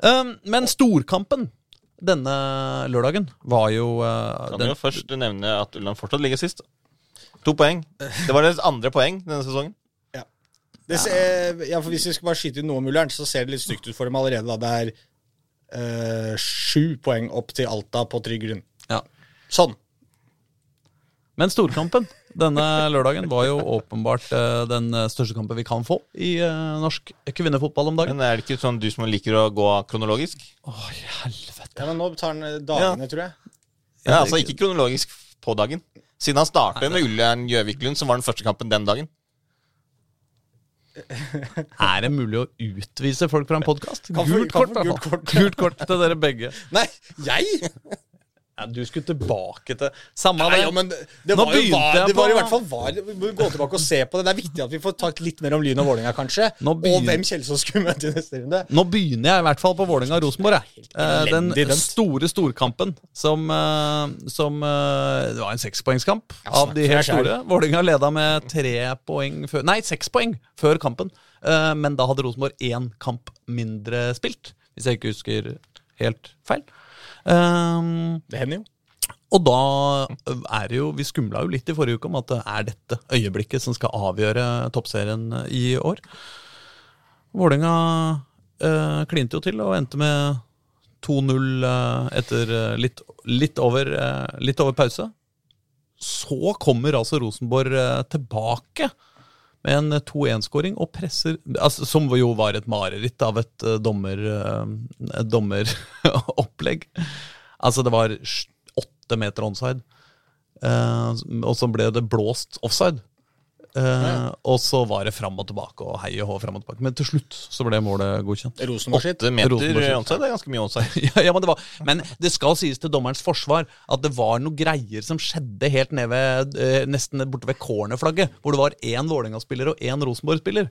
Um, men storkampen denne lørdagen var jo uh, Kan den, jo først nevne at Ullern fortsatt ligger sist. To poeng. Det var deres andre poeng denne sesongen. Det ser, ja, for Hvis vi skal bare skyte inn noe om Ullern, så ser det litt stygt ut for dem allerede. da Det er eh, sju poeng opp til Alta på trygg grunn. Ja. Sånn. Men storkampen denne lørdagen var jo åpenbart uh, den største kampen vi kan få i uh, norsk kvinnefotball om dagen. Men er det ikke sånn du som liker å gå kronologisk? Å, helvete. Ja, men Nå tar han dagene, dagene, tror jeg. Ja, altså ikke kronologisk på dagen. Siden han startet med Ullern Gjøvik-Lund, som var den første kampen den dagen. *laughs* Er det mulig å utvise folk fra en podkast? Gult gult kort. Gult kort til dere begge. Nei, jeg? Ja, du skulle tilbake til Samme Nei, det. ja, men det, det, Nå var begynte var, jeg det var i hvert fall var. Vi må gå tilbake og se på det. Det er viktig at vi får tatt litt mer om Lyn og Vålerenga, kanskje. Begynner... Og hvem Kjelsås skulle møte i neste runde. Nå begynner jeg i hvert fall på Vålerenga-Rosenborg. Eh, Den store storkampen som, eh, som eh, Det var en sekspoengskamp av de helt store. Vålerenga leda med tre poeng før Nei, seks poeng før kampen. Eh, Men da hadde Rosenborg én kamp mindre spilt, hvis jeg ikke husker helt feil. Um, Det hender jo. Og da er det jo Vi skumla jo litt i forrige uke om at det er dette øyeblikket som skal avgjøre toppserien i år. Vålerenga eh, klinte jo til og endte med 2-0 eh, etter eh, litt, litt, over, eh, litt over pause. Så kommer altså Rosenborg eh, tilbake med en 2-1-skåring og presser altså, Som jo var et mareritt av et dommer, eh, dommeropplegg. altså, det var åtte meter onside, eh, og så ble det blåst offside. Eh, og så var det fram og tilbake og hei og hå fram og tilbake. Men til slutt så ble målet godkjent. Rosenborg sitt. Meter onside, det er ganske mye onside. *laughs* ja, ja, men, det var, men det skal sies til dommerens forsvar at det var noen greier som skjedde helt ned ved, eh, nesten borte ved cornerflagget, hvor det var én Vålerenga-spiller og én Rosenborg-spiller.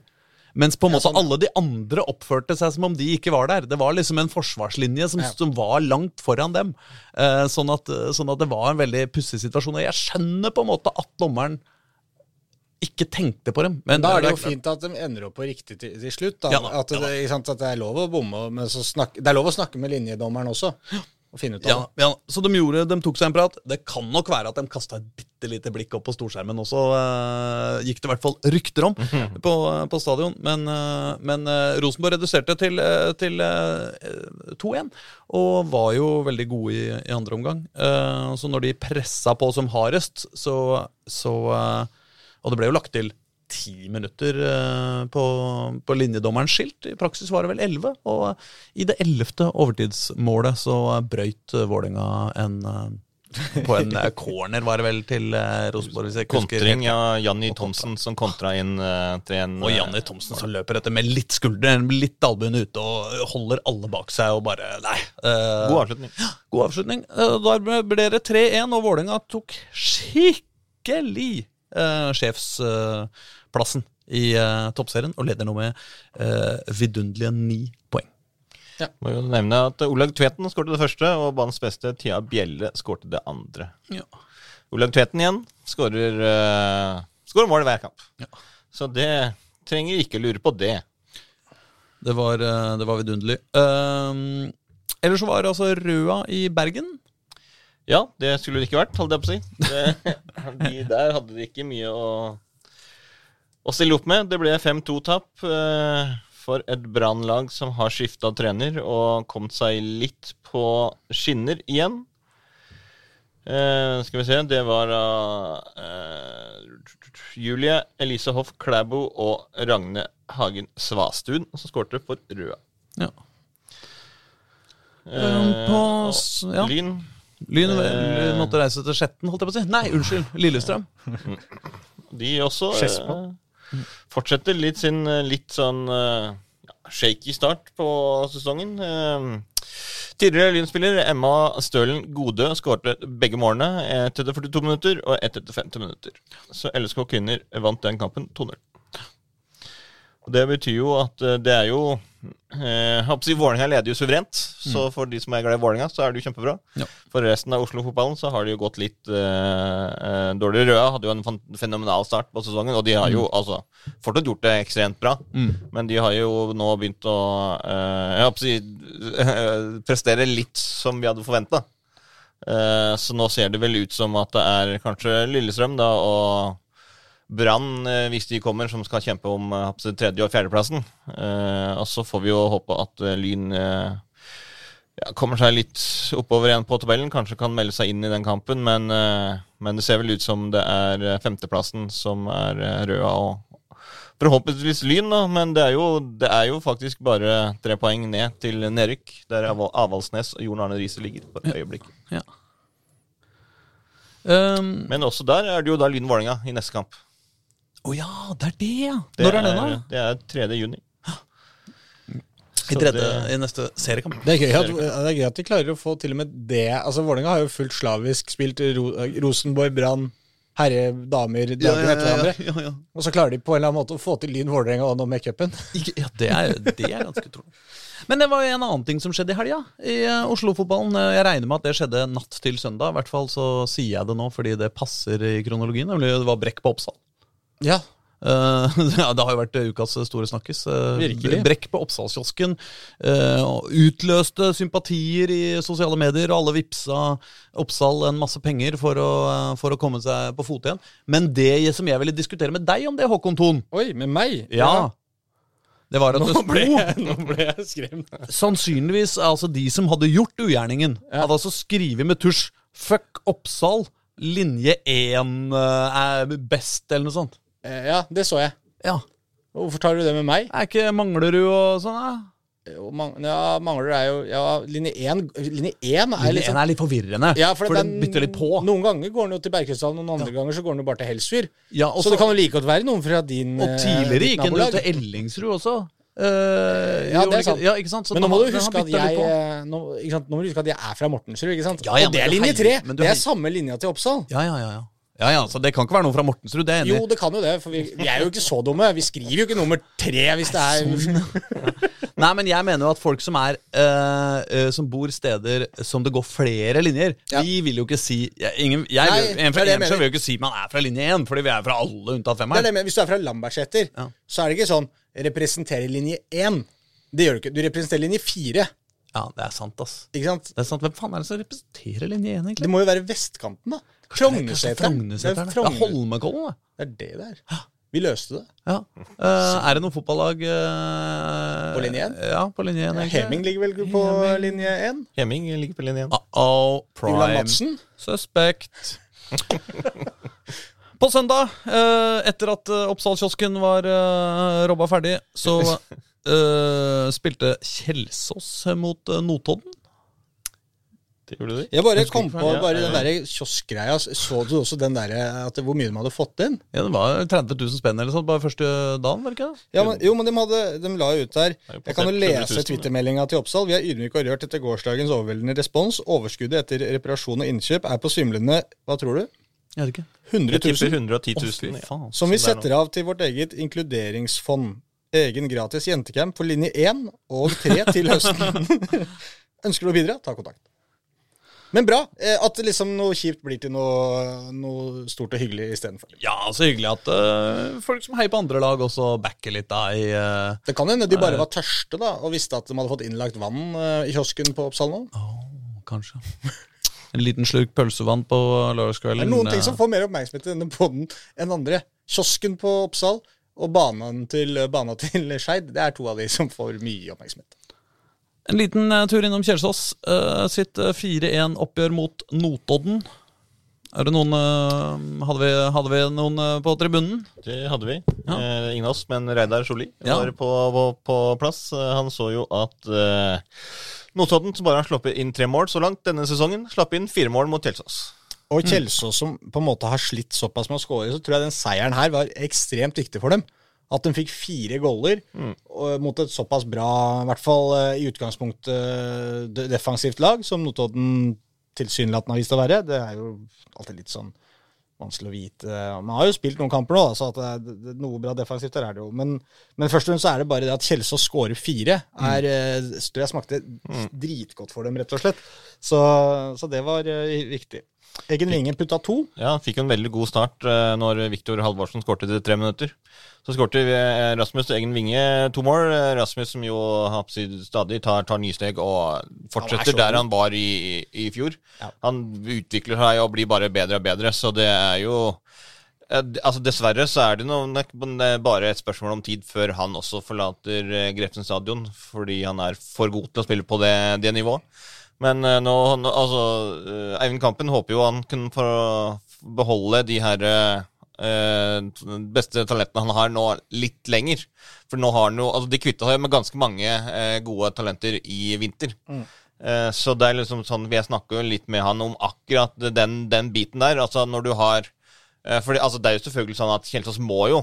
Mens på en måte sånn. alle de andre oppførte seg som om de ikke var der. Det var liksom en forsvarslinje som, som var langt foran dem. Eh, sånn, at, sånn at det var en veldig pussig situasjon. Og jeg skjønner på en måte at dommeren ikke tenkte på dem. Men Da er det jo fint at de ender opp på riktig til, til slutt. Da. Ja da, at, det, ja sant, at det er lov å bomme, men så snakk, det er lov å snakke med linjedommeren også. Og finne ut av Ja, ja, så de gjorde, de tok seg en prat. Det kan nok være at de kasta et bitte lite blikk opp på storskjermen også. uh, gikk det i hvert fall rykter om på, på stadion. Men, uh, men uh, Rosenborg reduserte til, til eh, 2-1, og var jo veldig gode i, i andre omgang. Så når de pressa på som hardest, så, så Og det ble jo lagt til ti minutter eh, på, på linjedommerens skilt. I praksis var det vel elleve. Og i det ellevte overtidsmålet så brøyt eh, Vålerenga en eh, På en eh, corner, var det vel, til eh, Rosenborg, Kontring av Janni Thomsen som kontra inn uh, 3-1. Og Janni Thomsen som løper etter med litt skulder, litt albuen ute og holder alle bak seg og bare Nei. Uh, God avslutning. God avslutning. Uh, Da ble det 3-1, og Vålerenga tok skikkelig eh, sjefsplassen i eh, toppserien og leder nå med eh, vidunderlige ni poeng. Ja. Må jo nevne at Olaug Tveten skårte det første, og banens beste Thea Bjelle skårte det andre. Ja. Olaug Tveten igjen skårer uh, skårer mål i hver kamp. Ja. Så det trenger ikke lure på det. Det var, eh, det var vidunderlig. Uh, ellers så var det altså Røa i Bergen. Ja, det skulle det ikke vært, holdt jeg på å si. Det, de der hadde de ikke mye å, å stille opp med. Det ble 5-2-tap eh, for et Brann-lag som har skifta trener og kommet seg litt på skinner igjen. Eh, skal vi se, det var uh, Julie Elise Hoff Klæbo og Ragne Hagen Svastuen, som skårte for Røa. Ja. Eh, på ja. Lyn Lyn Eh. måtte reise til Skjetten, holdt jeg på å si. Nei, unnskyld. Lillestrøm. De også eh, fortsetter litt sin eh, litt sånn eh, shaky start på sesongen. Eh, tidligere Lyn-spiller Emma Stølen Godø skårte begge målene. Ett etter 42 minutter og ett etter 50 minutter. Så LSK kvinner vant den kampen 2-0. Og Det betyr jo at eh, det er jo eh, Vålerenga leder jo suverent, så for de som er glad i Vålerenga, så er det jo kjempebra. Ja. For resten av Oslo-fotballen så har det jo gått litt eh, eh, dårlig. Røa hadde jo en fenomenal start på sesongen, og de har jo altså fortsatt gjort det ekstremt bra. Men de har jo nå begynt å eh, jeg håper å si *laughs* prestere litt som vi hadde forventa. så nå ser det vel ut som at det er kanskje Lillestrøm da og Brann, eh, hvis de kommer, som skal kjempe om eh, tredje- og fjerdeplassen. Eh, og så får vi jo håpe at Lyn ja, kommer seg litt oppover igjen på tabellen. Kanskje kan melde seg inn i den kampen, men, men det ser vel ut som det er femteplassen som er røda og forhåpentligvis Lyn, da. Men det er, jo, det er jo faktisk bare tre poeng ned til nedrykk, der Aval- Avaldsnes og Jorn Arne Riise ligger for øyeblikket. Ja. Um, Men også der er det jo da Lyn-Vålerenga i neste kamp. Å ja, det er det, ja! Det Når er det, da? Det er 3. juni. I, tredje, det- I neste seriekamp. Det er, gøy at, det er gøy at de klarer å få til og med det. Altså Vålerenga har jo fullt slavisk spilt Ro Rosenborg, Brann, herre, damer, damer ja, ja, ja, ja. Og så klarer de på en eller annen måte å få til Lyn Vålerenga og nå med cupen. Ja det, er, det er ganske utrolig. Men det var jo en annen ting som skjedde i helga i eh, Oslo-fotballen. Eh, Jeg regner med at det skjedde natt til søndag. I hvert fall så sier jeg det nå fordi det passer i kronologien. Nemlig det var brekk på Oppsal. Ja. Uh, *laughs* ja, det har jo vært ukas store snakkis. Uh, Brekk på Oppsalskiosken. uh, utløste sympatier i sosiale medier, og alle vippsa Oppsal en masse penger for å, eh, for å komme seg på fote igjen. Men det som jeg ville diskutere med deg om det, Håkon Thon Oi, med meg? Ja. Det var at det Nå ble, jeg, *laughs* nå ble jeg skremt. Sannsynligvis altså de som hadde gjort ugjerningen, hadde altså skrevet med tusj 'fuck Oppsal', linje 1 er best, eller noe sånt. Eh, Ja, det så jeg. Ja. Hvorfor tar du det med meg? Er ikke Manglerud og sånn, da? Jo, man, ja, Mangler er jo Ja, linje 1 Linje 1 er liksom er litt forvirrende, ja, for, for den er- bytter litt på. Noen ganger går den jo til Bergkrystallen, og noen andre ganger så går den jo bare til Helsfyr. Ja, også, så det kan jo like godt være noen fra din Og eh, tidligere gikk den jo til Ellingsrud også. Uh, Ja, det er sant. Ja, ikke sant? Så Men nå må du huske at jeg eh, nå, nå må du huske at jeg er fra Mortensrud, ikke sant? Ja, ja, og det er linje heier- 3. Det er samme linja til Oppsal. Ja, ja, ja, ja. Ja, ja, så det kan ikke være noe fra Mortensrud, det er enig Jo, det kan jo det, for vi, vi er jo ikke så dumme. Vi skriver jo ikke nummer tre hvis det er *laughs* Nei, men jeg mener jo at folk som er eh, eh, Som bor steder som det går flere linjer Ja. De vil jo ikke si jeg, ingen, jeg, Nei, vil- En fra mener. vil jo ikke si man er fra linje én, fordi vi er fra alle unntatt Det er femmeren. det Hvis du er fra Lambertseter, Ja. så er det ikke sånn representerer linje én. Det gjør du ikke. Du representerer linje fire. Ja, det er sant, ass. Ikke sant? Det er sant. Hvem faen er det som representerer linje én, egentlig? Det må jo være vestkanten, da. Frognerseteren. Det er Holmenkollen, da. Det er det det er. Vi løste det. Ja. Uh, er det noe fotballag uh, På linje 1? Ja, på linje 1, egentlig. Heming ligger vel på Heming. linje 1? Hemming ligger på linje 1. Uh-oh, prime Madsen? suspect. *laughs* På søndag, eh, etter at Oppsalkiosken var uh, robba ferdig, så *laughs* eh, spilte Kjelsås mot Notodden. Det gjorde de. Jeg bare kom på bare ja, den der kioskgreia. Så du også den der, at hvor mye de hadde fått inn? Ja, Det var 30 000 spenn eller sånt bare første dagen, var det ikke det? Ja, men, jo, men de, hadde, de la ut der. er Jeg kan jo lese twittermeldinga til Oppsal. Vi er ydmyke og rørt etter gårsdagens overveldende respons. Overskuddet etter reparasjon og innkjøp er på svimlende Hva tror du? Jeg vet ikke. 100 Jeg 000. 110 000. Oh, faen. Som vi er setter av til vårt eget inkluderingsfond. Egen gratis jentecamp for linje 1 og 3 til høsten. *laughs* Ønsker du å bidra? Ta kontakt. Men bra. eh, At liksom noe kjipt blir til noe, noe stort og hyggelig istedenfor. Ja, så hyggelig at uh, folk som heier på andre lag, også backer litt da i uh, Det kan hende de bare var tørste da og visste at de hadde fått innlagt vann uh, i kiosken på Oppsal nå. Kanskje. En liten slurk pølsevann på lørdagskvelden. Det er noen ting som får mer oppmerksomhet i denne poden enn andre. Kiosken på Oppsal og banen til, bana til Skeid, det er to av de som får mye oppmerksomhet. En liten eh, tur innom Kjelsås. eh, sitt eh, 4-1-oppgjør mot Notodden. Er det noen eh, hadde, vi, hadde vi noen eh, på tribunen? Det hadde vi. Ja. Eh, ingen av oss, men Reidar Solli Ja. var på, på, på plass. Eh, Han så jo at eh, Notodden, som bare har sluppet inn tre mål så langt denne sesongen, slapp inn fire mål mot Kjelsås. Og Kjelsås som på en måte har slitt såpass med å skåre, så tror jeg den seieren her var ekstremt viktig for dem. At de fikk fire goller mm. mot et såpass bra, i hvert fall eh, i utgangspunktet, eh, defensivt lag, som Notodden tilsynelatende har vist å være. Det er jo alltid litt sånn vanskelig å vite. Man har jo spilt noen kamper nå, så at det er, noe bra defensivt der er det jo. Men, men først og fremst så er det bare det at Kjelsås skårer fire. Er, mm. jeg smakte dritgodt for dem, rett og slett. Så, så det var viktig. Eggen Vinge putta to. Ja, han fikk en veldig god start eh, når Viktor Halvorsen skårte til tre minutter. Så skårte Rasmus Rasmus Egen Vinge to mål. Eh, Rasmus som jo stadig tar, tar nye steg og fortsetter han der han var i, i, fjor. Ja. Han utvikler seg og blir bare bedre og bedre, så det er jo eh, Altså Dessverre så er det, noe, det er bare et spørsmål om tid før han også forlater eh, Grefsen stadion, fordi han er for god til å spille på det, det nivået. Men eh, nå, altså, eh, Eivind Kampen håper jo han kunne få beholde de her eh, beste talentene han har nå, litt lenger. For nå har han jo Altså, de kvitta seg med ganske mange eh, gode talenter i vinter. Eh, så det er liksom sånn Jeg snakker jo litt med han om akkurat den, den biten der. Altså når du har For altså, det er jo selvfølgelig sånn at Kjelsås må jo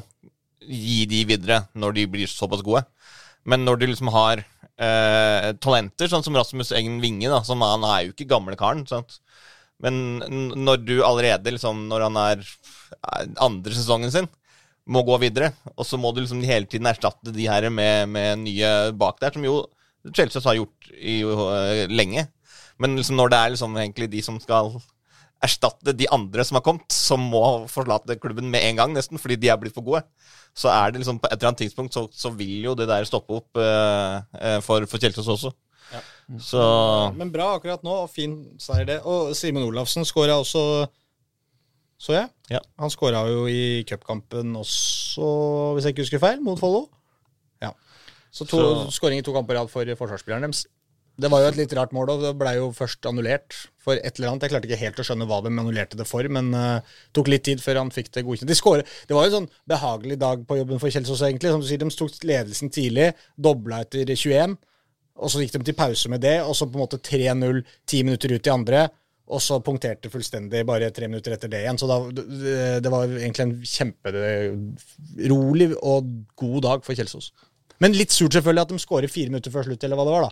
gi de videre når de blir såpass gode. Men når du liksom har eh, talenter, sånn som Rasmus Engen Winge, da, som han er jo ikke gamle karen. Sant? Men når du allerede, liksom, når han er eh, andre sesongen sin, må gå videre, og så må du liksom hele tiden erstatte de her med, med nye bak der, som jo Chelsea har gjort i, uh, lenge. Men liksom når det er liksom egentlig de som skal erstatte de andre som har kommet, som må forlate klubben med en gang, nesten, fordi de er blitt for gode, så er det liksom på et eller annet tidspunkt så, så vil jo det der stoppe opp eh, eh, for, for Kjelsås også. Så Men bra akkurat nå, og fin seier det. Og Simen Olafsen skåra også, så jeg. Ja. Han skåra jo i cupkampen også, hvis jeg ikke husker feil, mot Follo. Ja. Så to Så- skåring i to kamper i rad for forsvarsspilleren deres. Det var jo et litt rart mål, og det blei jo først annullert for et eller annet. Jeg klarte ikke helt å skjønne hva de annullerte det for, men uh, tok litt tid før han fikk det godkjent. De det var jo en sånn behagelig dag på jobben for Kjelsås, egentlig. Som du sier, de tok ledelsen tidlig, dobla etter 21. Og så gikk de til pause med det, og så på en måte 3-0 ti minutter ut i andre. Og så punkterte fullstendig bare tre minutter etter det igjen. Så da, det, det var egentlig en kjemperolig og god dag for Kjelsås. Men litt surt selvfølgelig at de skårer fire minutter før slutt, eller hva det var. da.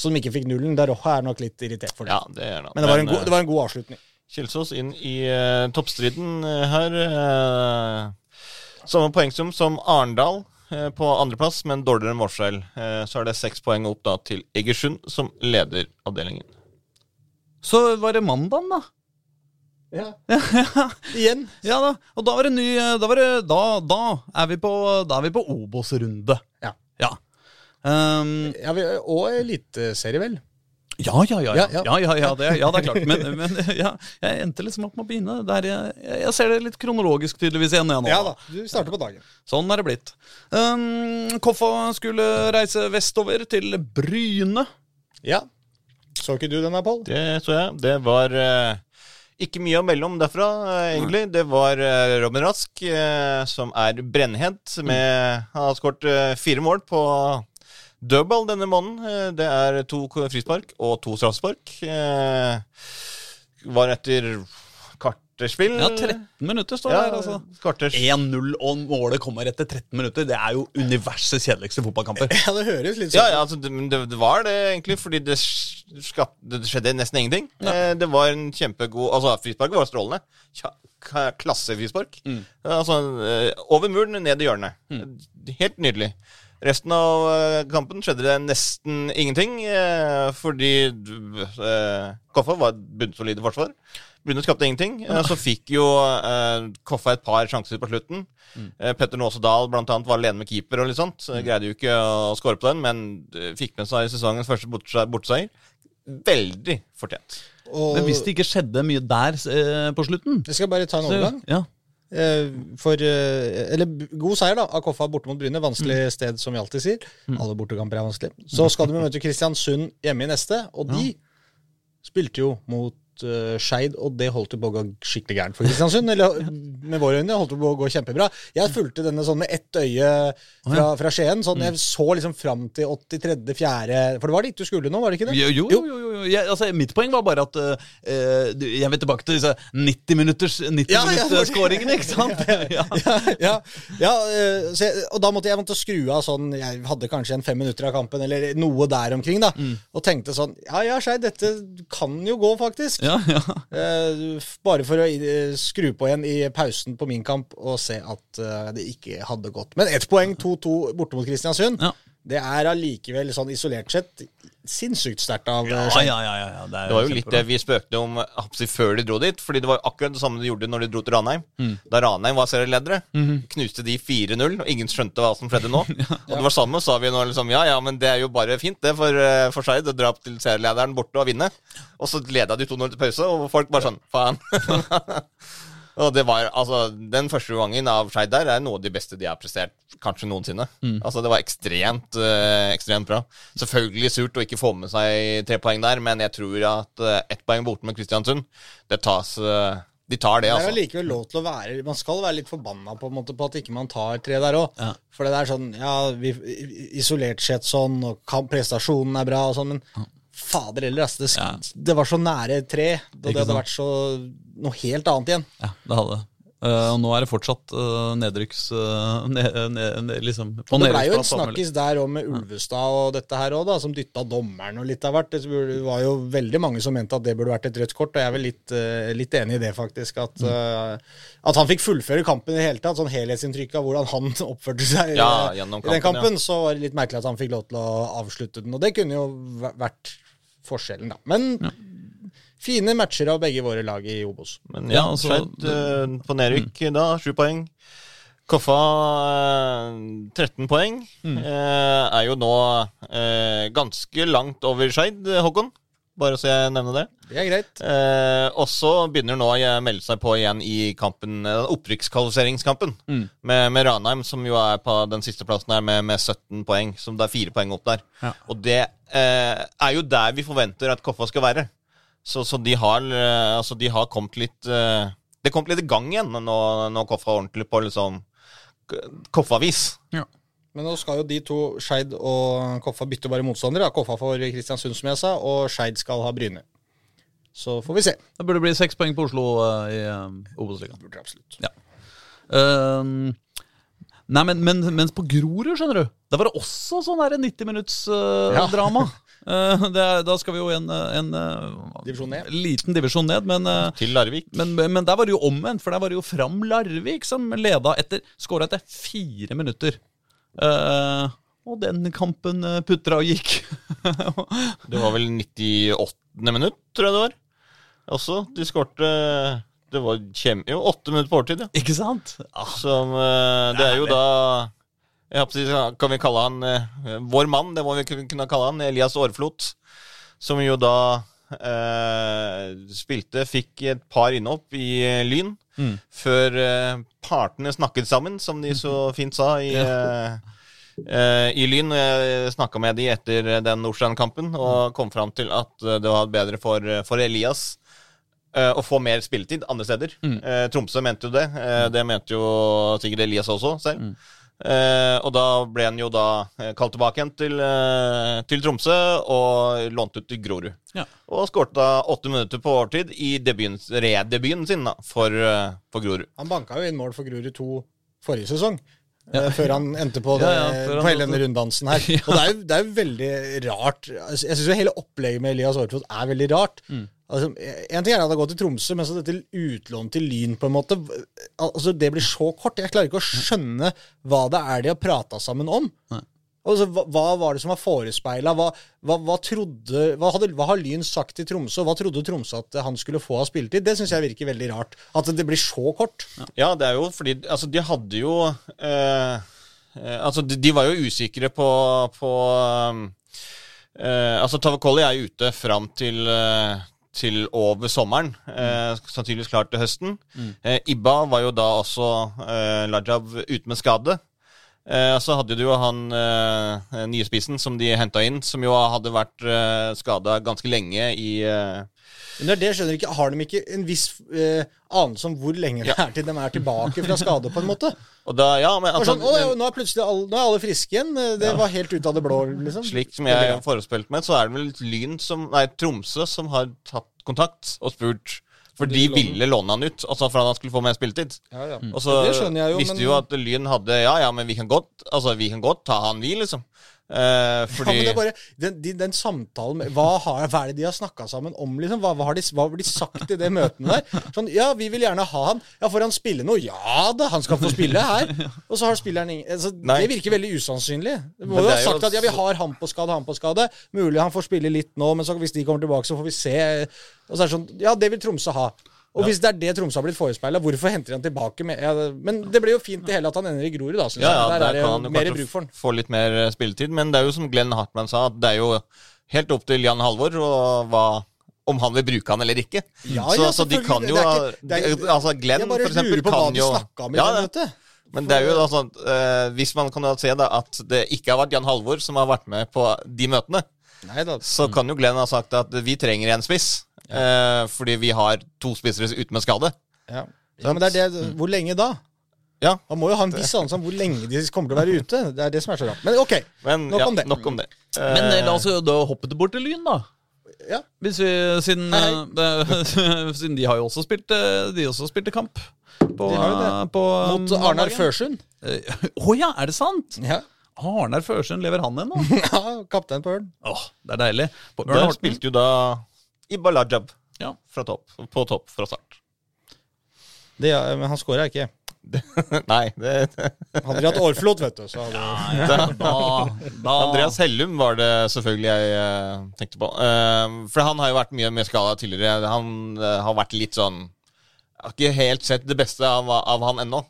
Så de ikke fikk nullen. Der Roja er nok litt irritert for det. ja, det er det. Men det var, en eh, god, det var en god avslutning. Kjelsås inn i uh, toppstriden eh, her. Uh, samme poengsum som Arendal på andreplass, men dårligere enn Målskjell. Eh, så er det seks poeng opp da til Egersund, som leder avdelingen. Så var det mandagen, da. *laughs* Ja. Igjen. Ja da, og da var det ny Da, var det, da, da er vi på, da er vi på Obos-runde. Ja. Um, Ja, vi, og eliteserie, vel. ja, ja, ja. Ja, Ja, ja. ja, det, ja det er klart. Men, men ja, jeg endte liksom opp med å begynne der jeg, jeg ser det litt kronologisk tydeligvis igjen. Jeg nå, Ja da, du starter på dagen. Sånn er det blitt. Um, Koffa skulle reise vestover til Bryne. Ja. Så ikke du den her, Pål? Det så jeg. Det var eh, ikke mye å melde om derfra, eh, egentlig. Det var eh, Robin Rask, som er brennhet. Med, han har skåret fire mål på dødball denne måneden. Eh, det er to frispark og to straffespark. Eh, var etter kvarterspill. Ja, 13 minutter står det Ja, her, altså. kvarters 1-0, og målet kommer etter 13 minutter. Det er jo universets kjedeligste fotballkamper. *laughs* Ja, det høres litt Ja, sånn ja altså, det, det, var det egentlig, fordi det, skap, det skjedde nesten ingenting. Ja. det var en kjempegod Altså, frisparket var strålende. Kja- klassefrispark. Mm. Altså, eh, over muren, ned i hjørnet. Helt nydelig. Resten av eh, kampen skjedde det nesten ingenting, eh, fordi eh, Koffa var et bunnsolid forsvar. Bryne skapte ingenting. Så fikk jo Koffa et par sjanser på slutten. Eh, Petter Nåse Dahl blant annet var alene med keeper og litt sånt. Så greide jo ikke å score på den, men fikk med seg sesongens første borteseier. Veldig fortjent. Og Men hvis det ikke skjedde mye der på slutten Jeg skal bare ta en så, overgang. ja. Eh, For eh, Eller god seier, da, av Koffa borte mot Bryne. Vanskelig sted, som vi alltid sier. Alle bortekamper er vanskelig. Så skal de møte Kristiansund hjemme i neste, og de spilte jo mot mot uh, Skeid, og det holdt jo på å gå skikkelig gærent for Kristiansund. Eller med våre øyne holdt det på å gå kjempebra. Jeg fulgte denne sånn med ett øye fra, fra Skien. Sånn, jeg så liksom fram til 83.-4. For det var dit du skulle nå, var det ikke det? Jo, jo, jo. jo, jo. Jeg, altså, mitt poeng var bare at uh, jeg vil tilbake til disse 90-minutters-skåringene, ikke sant? *laughs* ja. *laughs* ja, ja, ja eh, så jeg, og da måtte jeg måtte skru av sånn Jeg hadde kanskje en fem minutter av kampen, eller noe der omkring, da. Og tenkte sånn Ja ja, Skei, dette kan jo gå, faktisk. Ja, ja. Eh, bare for å eh, skru på igjen i pausen på min kamp og se at eh, det ikke hadde gått. Men ett poeng, 2-2 borte mot Kristiansund, Ja. Det er allikevel sånn isolert sett sinnssykt sterkt av eh, Ja, ja, ja, ja, ja. Det, er Det var jo litt det vi spøkte om si, før de dro dit. Fordi det var akkurat det samme de gjorde når de dro til Ranheim. Mm. Da Ranheim var serieledere, Mhm. knuste de 4-0, og ingen skjønte hva som skjedde nå. *laughs* Og det var samme, sa vi nå liksom ja, ja, men det er jo bare fint det for, eh, for Skeid å dra opp til serielederen borte og vinne. Og så leda de 2-0 til pause, og folk bare sånn faen. *laughs* *laughs* Og det var, altså, Den første gangen av Skeid der er noe av de beste de har prestert kanskje noensinne. Altså, Det var ekstremt øh, ekstremt bra. Selvfølgelig surt å ikke få med seg tre poeng der, men jeg tror at øh, ett poeng borte med Kristiansund, det tas øh, De tar det, Det er jo likevel lov til å være Man skal være litt forbanna på, en måte, på at ikke man tar tre der òg. Ja. For det er sånn Ja, vi, isolert sett sånn, og prestasjonen er bra og sånn, men fader heller, altså. Det, Ja. det var så nære tre. Og Ikke det hadde vært så noe helt annet igjen. Ja, det hadde det. Eh, og nå er det fortsatt uh, nedrykks... Uh, ne, ne, ne, liksom, på Og det blei jo en snakkis der òg med Ulvestad og dette her òg, som dytta dommeren og litt av hvert. Det var jo veldig mange som mente at det burde vært et rødt kort, og jeg er vel litt, litt enig i det, faktisk. At, eh, at han fikk fullføre kampen i det hele tatt. Sånn helhetsinntrykk av hvordan han *laughs* oppførte seg Ja, eh, gjennom i den kampen, ja. så var det litt merkelig at han fikk lov til å avslutte den. Og det kunne jo vært forskjellen, da. Men fine matcher av begge våre lag i Obos. Men ja, Ja, altså, Skeid eh, på nedrykk da, sju poeng. Koffa eh, 13 poeng. Eh, er jo nå eh, ganske langt over Skeid, eh, Håkon. Bare så jeg nevner det. Det er greit. Eh, og så begynner nå å melde seg på igjen i kampen, opprykkskvalifiseringskampen mm. Med, med Ranheim, som jo er på den siste plassen her med, med 17 poeng. Som det er fire poeng opp der. Ja. Og det eh, er jo der vi forventer at Koffa skal være. Så, så de har eh, altså de har kommet litt eh, Det kom litt i gang igjen nå når Koffa ordentlig på liksom Koffa-vis. Men nå skal jo de to, Skeid og Koffa, bytte bare motstandere. Koffa får Kristiansund, som jeg sa, og Skeid skal ha Bryne. Så får vi se. Det burde bli seks poeng på Oslo uh, i uh, Obos-ligaen. Burde absolutt. Ja. Ehm, nei, men, men mens på Grorud, skjønner du, der var det også sånn der 90 minutts eh, Ja. drama. Uh, *laughs* det er, da skal vi jo en, en Divisjon ned. liten divisjon ned, men, Til Larvik. men, men der var det jo omvendt, for der var det jo Fram Larvik som leda etter Skåra etter fire minutter. Eh, og den kampen eh, putra og gikk. *laughs* Det var vel 98. minutt, tror jeg det var. Også. De skårte Det var kjem... Jo, åtte minutter på overtid, ja. Ikke sant? Som uh, Det er jo da Kan vi kalle han eh, vår mann? Det må vi kunne kalle han. Elias Aarflot. Som jo da eh, spilte, fikk et par innhopp i eh, Lyn. Mm. Før eh, partene snakket sammen, som de så fint sa i *laughs* eh, eh, i Lyn. Jeg snakka med de etter den Nordstrand-kampen og kom fram til at det var bedre for, for Elias å få mer spilletid andre steder. Mm. Tromsø mente jo det. Eh, det mente jo sikkert Elias også selv. Eh, og da ble han jo da eh, kalt tilbake igjen til, eh, til Tromsø og lånt ut til Grorud. Ja. Og skåret da åtte minutter på overtid i debuten, redebuten sin da, for, eh, for Grorud. Han banka jo inn mål for Grorud 2 forrige sesong. eh, Før han endte på, det, *laughs* Ja, ja, han på hele denne runddansen her. *laughs* Og det er, jo, det er jo veldig rart. Jeg syns hele opplegget med Elias Aarflot er veldig rart. Mm. Altså, en ting er at han gått til Tromsø, men så dette utlånet til Lyn, på en måte Altså, Det blir så kort. Jeg klarer ikke å skjønne hva det er de har prata sammen om. Altså, hva, hva var det som var forespeila? Hva, hva, hva, trodde, hva, hadde, hva har Lyn sagt til Tromsø? Hva trodde Tromsø at han skulle få av spilletid? Det syns jeg virker veldig rart. At det blir så kort. Ja, det er jo fordi Altså, de hadde jo eh, eh, Altså, de, de var jo usikre på, på eh, Altså, Tavakoli er ute fram til eh, til over sommeren. Eh, sannsynligvis klart til høsten. Eh, Ibba var jo da også eh, Lajab ute med skade. Eh, så hadde du jo han eh, nye spissen som de henta inn, som jo hadde vært eh, skada ganske lenge i eh, Men det er skjønner ikke, Har de ikke en viss eh, anelse om hvor lenge det er til de er tilbake fra skade, på en måte? Og da, ja, men altså, sånn, å, nå er alle, nå er alle friske igjen. Det var helt ut av det blå, liksom. Slik som jeg har forespilt meg, så er det vel Lyn som Nei, Tromsø som har tatt kontakt og spurt. For de ville låne han ut, altså for at han skulle få mer spilletid. Ja, ja. Og så jo, visste men- jo at Lyn hadde Ja, ja, men vi kan godt Altså, vi kan godt ta han, vi, liksom. Eh, Ja, men det er bare, den, de, den samtalen med, hva, har, hva er det de har snakka sammen om? liksom? Hva, hva, har de, hva har de sagt i det møtene der? Sånn, Ja, vi vil gjerne ha han. Ja, Får han spille noe? Ja da, han skal få spille her. Og så har spilleren ingen altså, Det virker veldig usannsynlig. Du må jo ha sagt at ja, vi har han på skade, han på skade. Mulig han får spille litt nå, men så, hvis de kommer tilbake, så får vi se. Og så er det sånn Ja, det vil Tromsø ha. Og hvis det er det Tromsø har blitt forespeila, hvorfor henter de han tilbake med ja, Men det blir jo fint det hele at han ender i Grorud, da. Synes Ja, ja, jeg. Der der er det jo mer bruk for han. få litt mer eh, spilletid. Men det er jo som Glenn Hartmann sa, at det er jo helt opp til Jan Halvor og hva om han vil bruke han eller ikke. Ja, så, ja, så de kan jo ikke- er- Altså Glenn, for eksempel, kan jo om ja, det Men det er jo sånn eh, Hvis man kan se da at det ikke har vært Jan Halvor som har vært med på de møtene, Neida. så kan jo Glenn ha sagt at vi trenger en spiss. Eh, fordi vi har to spissere ute med skade. Ja. ja, men det er det Hvor lenge da? Ja, Man må jo ha en viss anelse om hvor lenge de kommer til å være ute. Det er det som er så rart. Men ok. men Nok ja, om det. Nok om det. Men eh, Eh, la oss jo da hoppe det bort til Lyn, da. Ja. Hvis vi, siden, Hei, hei. *laughs* siden de har jo også spilt eh, De også spilte kamp. På, De har jo det. eh, på Mot Arnar. Førsund. Å oh, ja, er det sant? Ja. Arnar Førsund, lever han ennå? *laughs* ja, kaptein på Ørn. Åh, det er deilig. På Ørn spilte jo da Ibalajab Ja. fra topp, på topp fra start. Det, men han skåra ikke. *laughs* Nei, det, det Hadde de hatt årflod, vet du, så hadde Da, da Andreas Hellum var det selvfølgelig jeg uh, tenkte på. Uh, for han har jo vært mye med skada tidligere. Han uh, har vært litt sånn har ikke helt sett det beste av, av han ennå.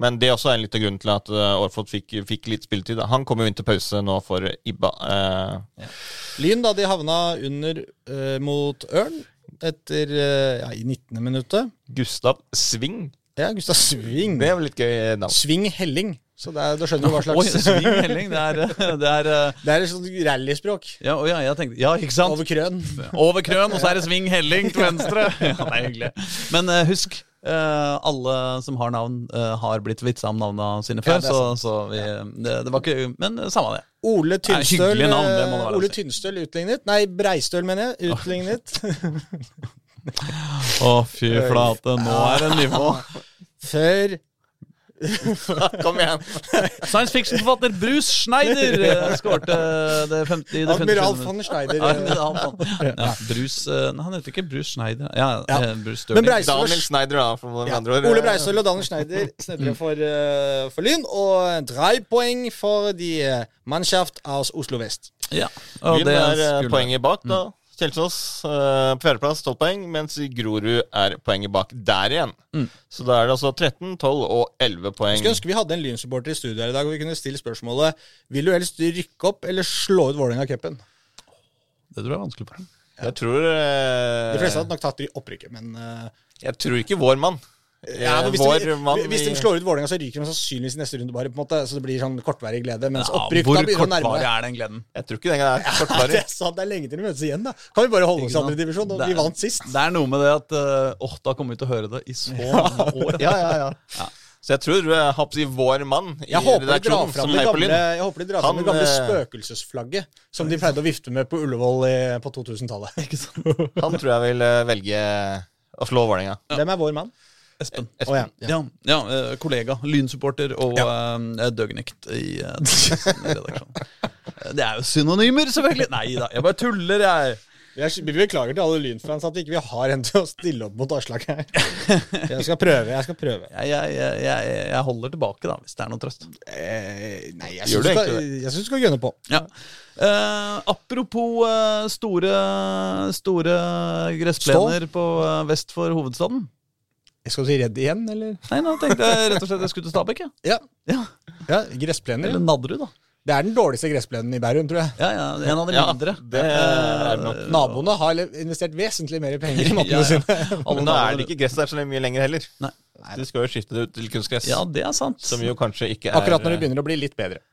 Men det er også en liten grunn til at uh, fikk, fikk litt spilletid. Han kom jo inn til pause nå for Ibba. Eh, Lyn, da de havna under eh, mot Ørn etter eh, ja, i 19. minuttet. Gustav Sving. Ja, Gustav Sving. Det er litt gøy navn. Sving Helling. Så det er, da skjønner du hva *laughs* Oi, slags sving helling. Det er, eh, det er eh, *laughs* Det er et sånt rallyspråk. ja, ja, jeg tenkte Ja, ikke sant? Over krøn. Over krøn, og så er det sving helling til venstre. *laughs* Ja, det er hyggelig. Men uh, husk, eh, alle som har navn, eh, har blitt vitsa om navna sine før. er så så vi, det, det var ikke Men samme det. Ole Tynstøl, Nei, navn, eh, Ole. Tynstøl utlignet. Nei, Breistøl, mener jeg. Utlignet. Å, fy *laughs* flate, nå er det nivå. *laughs* Før *laughs* Kom igjen! Science fiction-forfatter Bruce Schneider eh, skårte det 50 i det 57. Admiral von Schneider. Ja, Admiral von- ja, Bruce eh, Nei, han heter ikke Bruce Schneider. Ja, Ja. eh, Bruce Breistøl Daniel Schneider, da, for ja, andre ord. Ole Breisøl og Daniel Schneider snedrer for, uh, for Lyn. Og tre poeng for de eh, Mannschaft aus Oslo vest. Ja, og Lyn det er er poenget bak, da. Kjelsås eh, på fjerdeplass, 12 poeng, mens Grorud er poenget bak der igjen. Så da er det altså 13, 12 og 11 poeng. Skulle ønske vi hadde en Lyn-supporter i studio her i dag, og vi kunne stille spørsmålet Vil du helst rykke opp eller slå ut Vålerenga-cupen? Det tror jeg er vanskelig for ham. Jeg tror eh, De fleste hadde nok tatt opprykket, men eh, Jeg tror ikke vår mann. Ja, men hvis, vår de, mann hvis de slår ut Vålerenga, så ryker de sannsynligvis i neste runde, bare. på en måte Så det blir sånn kortvarig glede. Mens Ja, opprykk hvor kortvarig er den gleden? Jeg tror ikke den er Ja, kortvarig. *laughs* det er sant, det er lenge til de møtes igjen, da. Kan vi bare holde oss i andre divisjon? og Vi vant sist. Det er noe med det at Åh, da kommer vi til å høre det i så *laughs* mange år. Ja, ja, ja. Så jeg tror jeg å si vår mann i Jeg håper, redaksjonen som heier på gamle, Lyn. jeg håper de drar fram det gamle eh, spøkelsesflagget som de pleide å vifte med på Ullevål i, på 2000-tallet. Ikke sant? Han tror jeg vil eh, velge å slå Vålerenga. Hvem er vår mann? Espen. Å ja. ja. Ja, ja eh, kollega. Lynsupporter og eh, døgnekt i uh, *laughs* redaksjonen. Eh, Det er jo synonymer, selvfølgelig! Nei da, jeg bare tuller, jeg. Vi er- vi beklager til alle Lynfans at vi ikke har en til å stille opp mot Aslak her. *laughs* Jeg skal prøve. jeg skal prøve. Jeg, jeg, jeg, holder tilbake, da, hvis det er noe trøst. Eh, nei, jeg syns du du, skal- gønne på. Ja. Eh, apropos store, store gressplener på vest for hovedstaden. Skal du si redd igjen, eller? Nei, nå tenkte jeg rett og slett jeg skulle til Stabekk. Ja. Ja. Ja. ja gressplener. Eller Nadderud, da. Det er den dårligste gressplenen i Bærum, tror jeg. Ja, ja, En av de Ja, mindre. det er nok. Eh, Naboene har investert vesentlig mer penger i mattene Ja, ja. sine. *laughs* Men nå er det ikke gress der så mye lenger heller. Nei. De skal jo skifte det ut til kunstgress. Ja, det er sant. Som jo kanskje ikke er Akkurat når det begynner å bli litt bedre.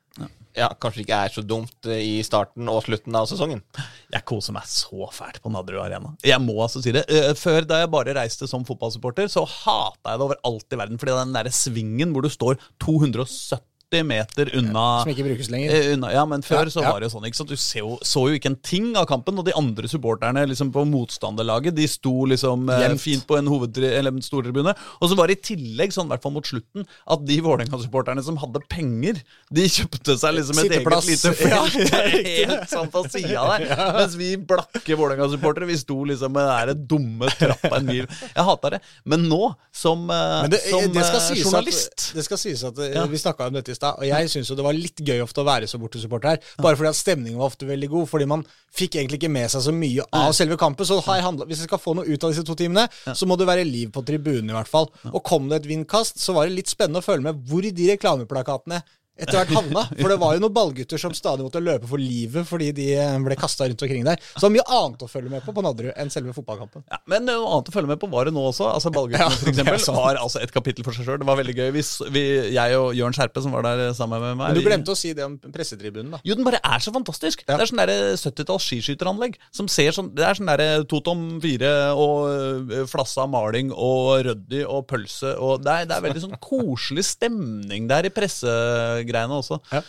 Ja, kanskje ikke er så dumt eh, i starten og slutten av sesongen. Jeg koser meg så fælt på Nadderud Arena. Jeg må altså si det. Eh, Før, da jeg bare reiste som fotballsupporter, så hata jeg det over alt i verden. Fordi den derre svingen hvor du står 270 meter unna Som ikke brukes lenger. Eh, unna, ja, men før Ja, så ja. var det jo sånn, ikke sant? Du så så jo ikke en ting av kampen, og de andre supporterne liksom på motstanderlaget, de sto liksom eh, fint på en en stortribune. Og så var det i tillegg, sånn i hvert fall mot slutten, at de Vålerenga-supporterne som hadde penger, de kjøpte seg liksom et eget lite *laughs* Ja, felt. helt sånn på sida der. *laughs* Mens vi blakke Vålerenga-supportere, vi sto liksom med den der dumme trappa en mil. Jeg hata det. Men nå, som, eh, Men det, som det eh, journalist At, det skal sies at eh, Ja. Vi snakka om dette i stad, og jeg syns jo det var litt gøy ofte å være så bortesupporter her. Bare fordi at stemningen var ofte veldig god. Fordi man fikk egentlig ikke med seg så mye av selve kampen. Så handla, hvis jeg skal få noe ut av disse to timene, så må det være liv på tribunen i hvert fall. Og kom det et vindkast, så var det litt spennende å følge med hvor de reklameplakatene etter hvert havna. For det var jo noen ballgutter som stadig måtte løpe for livet fordi de eh, ble kasta rundt omkring der. Så det var mye annet å følge med på på Nadderud enn selve fotballkampen. Ja, men noe annet å følge med på var det nå også. Altså Ballguttene Ja, for eksempel, er var altså et kapittel for seg sjøl. Det var veldig gøy. Vi, vi, jeg og Jørn Skjerpe, som var der sammen med meg Men du vi- glemte å si det om pressetribunen, da. Jo, den bare er så fantastisk. Ja. Det er sånn der 70-talls skiskyteranlegg. Som ser sånn, det er sånn der Totom 4 og flassa maling og røddy og pølse. Og det, er, det er veldig sånn koselig stemning der i pressegreiene også. Ja.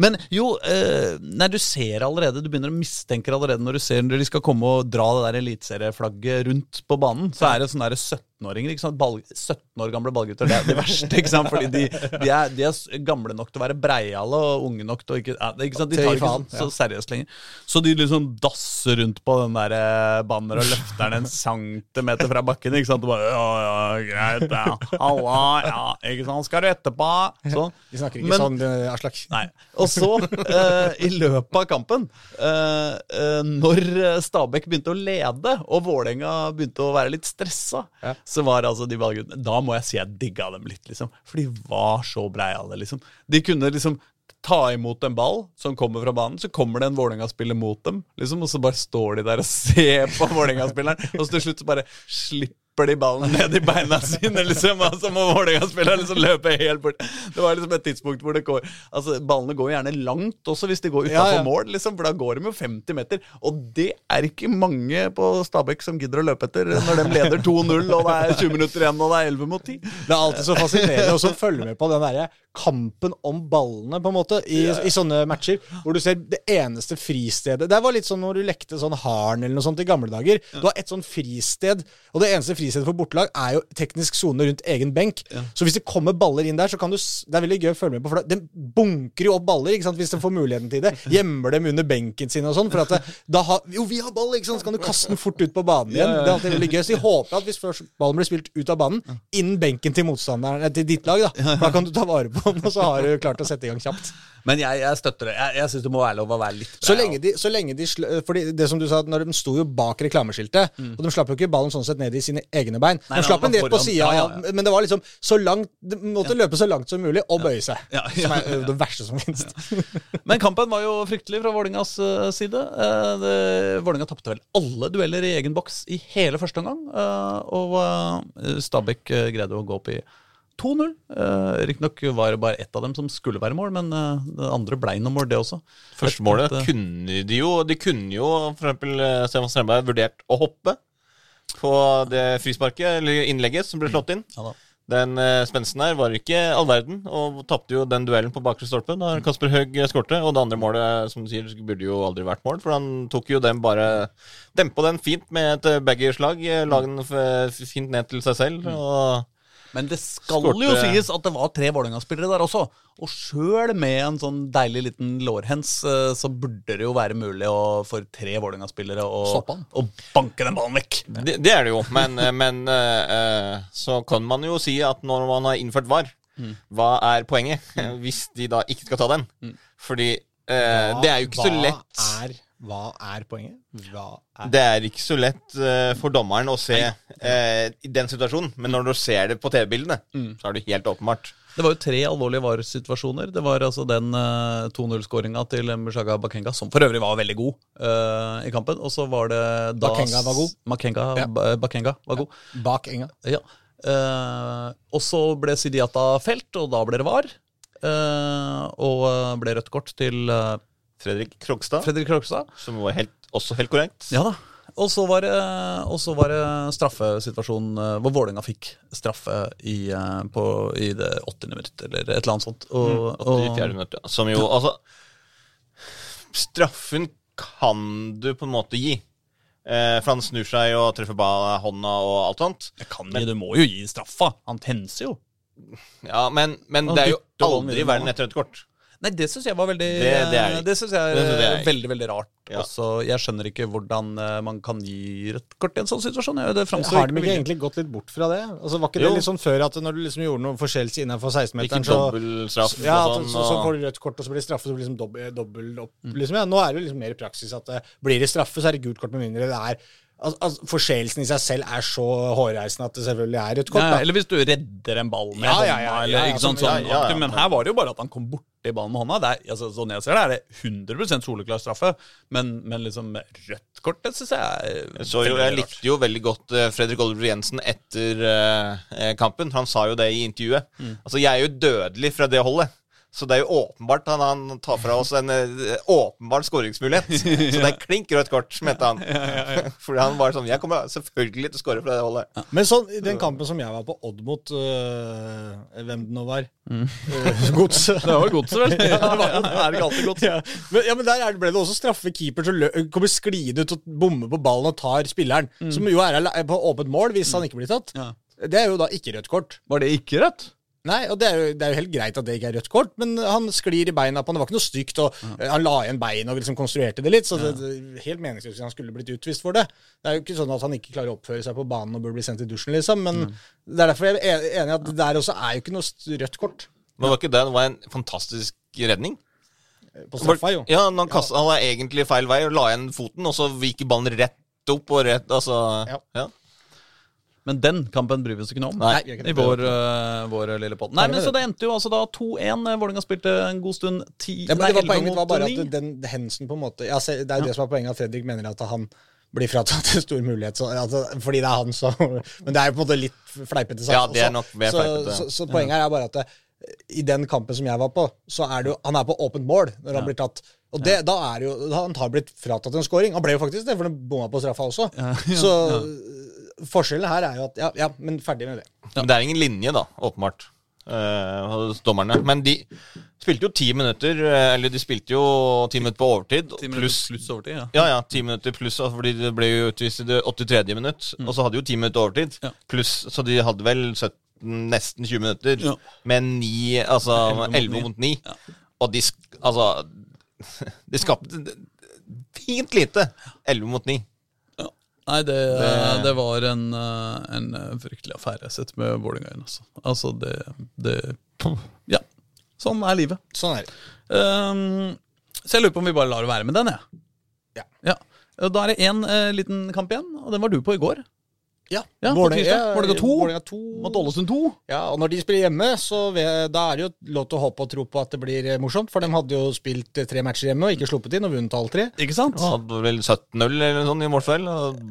Men jo, eh, nei, du ser allerede, du begynner å mistenke allerede når du ser når de skal komme og dra det der eliteserieflagget rundt på banen, så er det sånn der 17-åringer. ikke sant? 17 år gamle ballgutter. Det er det verste, ikke sant? Fordi de, de, er, de er gamle nok til å være breiale og unge nok til å ikke, ikke sant? De tar ikke så, så seriøst lenger. Så de liksom dasser rundt på den der eh, banner og løfter den en centimeter fra bakken. ikke sant? Og bare, ja, ja, greit, ja, halla, ja, ikke sant, skal du etterpå? Sånn. *laughs* De snakker ikke Men- sånn, eh, Aslak. Nei. Og så, eh, i løpet av kampen, eh, eh, når eh, Stabæk begynte å lede, og Vålerenga begynte å være litt stressa, Ja. Så var altså de ballguttene Da må jeg si jeg digga dem litt, liksom. For de var så breiale, liksom. De kunne liksom ta imot en ball som kommer fra banen, så kommer det en Vålerenga-spiller mot dem, liksom, og så bare står de der og *laughs* ser på Vålerenga-spilleren, og så til slutt så bare slipper de ballen ned i beina sine, liksom, og så må Vålerenga-spillerne liksom løpe helt bort. Det var liksom et tidspunkt hvor det går Altså, ballene går gjerne langt også hvis de går utafor Ja, ja. mål, liksom, for da går de jo 50 meter, og det er ikke mange på Stabæk som gidder å løpe etter når de leder 2-0, og det er 20 minutter igjen, og det er 11 mot 10. Det er alltid så fascinerende å følge med på den derre kampen om ballene, på en måte, i, i sånne matcher. Hvor du ser det eneste fristedet Det var litt sånn når du lekte sånn harn eller noe sånt i gamle dager. Du har et sånn fristed, og det eneste fristedet for bortelag er jo teknisk sone rundt egen benk. Så hvis det kommer baller inn der, så kan du Det er veldig gøy å følge med på, for den bunker jo opp baller ikke sant, hvis de får muligheten til det. Gjemmer dem under benken sin og sånn. For at det, da har Jo, vi har ball, ikke sant, så kan du kaste den fort ut på banen igjen. Det er alltid veldig gøy. Så jeg håper at hvis først ballen blir spilt ut av banen, innen benken til motstanderen, eh, til ditt lag, da, da kan du ta vare på den, og så har du klart å sette i gang kjapt. Men jeg, jeg støtter det. Jeg, jeg syns det må være lov å være litt Så lenge de, så lenge de fordi det som du sa, når de sto jo bak reklameskiltet, og de slapp jo ikke ballen sånn sett ned i sine egne bein. Mm. Nei, de slapp den rett på sida, Ja, ja, ja. men det var liksom så langt De måtte løpe så langt som mulig og bøye seg. Som er det verste som finnes. *laughs* Men kampen var jo fryktelig fra Vålingas side. Uh, Vålinga tapte vel alle dueller i egen boks i hele første omgang. eh, og eh, Stabæk eh, greide å gå opp i 2-0. Uh, Riktignok var det bare ett av dem som skulle være mål, men uh, det andre blei noe mål, det også. Første målet Et, eh, kunne de jo De kunne jo for eksempel eh, Stefan Strandberg vurdert å hoppe på det frisparket, eller innlegget, som ble slått inn. Ja. Den uh, Spensen her var ikke all verden, og tapte jo den duellen på bakre stolpe da Kasper Høeg skårte. Og det andre målet, som du sier, burde jo aldri vært mål, for han tok jo den bare Dempa den fint med et eh, baggerslag, eh, la den fint ned til seg selv. og... Men det skal Skorte. jo sies at det var tre Vålerenga-spillere der også. Og sjøl med en sånn deilig liten lårhens, eh, så burde det jo være mulig å, for tre Vålerenga-spillere å, å banke den ballen vekk. Det, det er det jo, men, eh, men eh, så kan man jo si at når man har innført VAR, hva er poenget? *laughs* Hvis de da ikke skal ta den. Fordi eh, det er jo ikke så Hva lett Er, hva er poenget? Hva er Det er ikke så lett uh, for dommeren å se uh, i den situasjonen, men når du ser det på TV-bildene, så er det helt åpenbart. Det var jo tre alvorlige VAR-situasjoner. Det var altså den uh, 2-0-skåringa til Mushaga Bakenga, som for øvrig var veldig god eh, i kampen. Og så var det da Bakenga var god? Makenga, Ja. Bakenga var god. Bak enga. Ja. Eh, og så ble Sidiata felt, og da ble det var. Eh, og eh, ble rødt kort til eh, Fredrik Krogstad, Fredrik Krogstad. som var helt, også helt korrekt. Ja da. Og så var og var det straffesituasjonen eh, hvor Vålerenga fikk straffe i, eh, på, i det 80. minutt, eller et eller annet sånt. Og, mm, fjerde minutt, ja. Som jo Altså Straffen kan du på en måte gi. Eh, for han snur seg og treffer hånda og alt sånt. Jeg kan gi, du må jo gi straffa. Han tenser jo. Ja, Men, men det er jo aldri verden etter et kort. Nei, det syns jeg var veldig Det- det er- Det synes jeg er, det er- veldig, veldig rart. Ja. Også, jeg skjønner ikke hvordan eh, man kan gi rødt kort i en sånn situasjon. Jeg- Det Har de ikke vilje. egentlig gått litt bort fra det? Altså Var ikke Jo. det litt sånn før at når du liksom gjorde noe forskjellelse innenfor 16-meteren, så ja, sånn. så, så får du rødt kort, og så blir det straffe, så blir det liksom dobbel, dobbel opp. Liksom, ja. Nå er det jo liksom mer i praksis at det, blir det straffe, så er det gult kort med mindre det er al- altså, Forseelsen i seg selv er så hårreisende at det selvfølgelig er rødt kort. Ja, eller hvis du redder en ball med Ja, hånda, ja, ja, eller sånn. Men her var det jo bare at han kom borti ballen med hånda. Det er, altså, sånn jeg ser det, er det 100 soleklar straffe. Men, men liksom rødt kort, det syns jeg er Så jo, jeg likte jo veldig godt eh, Fredrik Oliver Jensen etter uh, kampen. Han sa jo det i intervjuet. Mm. Altså, jeg er jo dødelig fra det holdet. Så det er jo åpenbart at han tar fra oss en eh, åpenbar skåringsmulighet. *laughs* Så det er klink rødt kort, mente han. *laughs* *laughs* Fordi han var sånn Jeg kommer selvfølgelig til å skåre fra det holdet. Men sånn, i den kampen som jeg var på Odd mot øh, hvem det nå var øh, Godset. Det var godset, vel? Ja, det var, det er ikke alltid godt. ja. Men, ja, men der er det- ble det også straffe keeper som kommer skliende ut og bommer på ballen og tar spilleren. Som jo er på åpent mål hvis han ikke blir tatt. Ja. Det er jo da ikke rødt kort. Var det ikke rødt? Nei, og det er, jo, det er jo helt greit at det ikke er rødt kort, men han sklir i beina på han. Det var ikke noe stygt, og ja. han la igjen bein og liksom konstruerte det litt. Så det, det helt meningsløst han skulle blitt utvist for det. Det er jo ikke sånn at han ikke klarer å oppføre seg på banen og burde bli sendt i dusjen, liksom. Men det er derfor jeg er enig i at det der også er jo ikke noe rødt kort Men var ikke det det var en fantastisk redning? på straffa, jo. Ja, Han, kastet, han var egentlig feil vei og la igjen foten, og så gikk ballen rett opp og rett Altså Ja. ja. Men den kampen bryr vi oss ikke noe om. Nei. I vår, uh, vår lille pott. Nei, men Så det endte jo altså da 2-1. Vålerenga spilte en god stund. 10, Ja, men det var Poenget mitt var bare at den hensen på en måte ja, se, Det er jo det som er poenget, at Fredrik mener at han blir fratatt en stor mulighet. Så, altså, fordi det er han, som Men det er jo på en måte litt fleipete sagt. Ja, det er nok mer så, fleipete. Så, så poenget her er bare at det, i den kampen som jeg var på, så er det jo Han er på åpent mål når han blir tatt. Og det, da er jo Han har blitt fratatt en scoring. Han ble jo faktisk det, for han bomma på straffa også. *laughs* Så forskjellen her er jo at Ja, ja, men ferdig med det. Men det er ingen linje, da, åpenbart, eh, hos dommerne. Men de spilte jo ti minutter, eh, eller de spilte jo ti minutter på overtid. 10 minutter Pluss pluss overtid, ja. ja, ja, ti minutter pluss, altså, fordi det ble jo utvist i det 83. minutt. Og så hadde de jo ti minutter overtid, Ja. pluss, så de hadde vel 17, nesten 20 minutter. Ja. Med ni, altså 11 11 mot mot 9. Ja. Og de, altså *laughs* De skapte fint lite. 11 mot 9. Nei, det, Det- det var en, øh, en øh, fryktelig affære sett med Vålerenga-øyne. Altså. altså, det, det Ja. Sånn er livet. Sånn er det. Um, så jeg lurer på om vi bare lar det være med den, jeg. Ja. Ja. Da er det én liten kamp igjen, og den var du på i går. Ja, Ja. Vålerenga 2. Vålerenga 2. Mot Ålesund 2. Ja, og når de spiller hjemme, så ve- da er det jo lov til å håpe og tro på at det blir eh, morsomt. For de hadde jo spilt eh, tre matcher hjemme og ikke sluppet inn, og vunnet alle tre. Ikke sant? Hadde vel 17-0 eller noe sånt i målfell. Og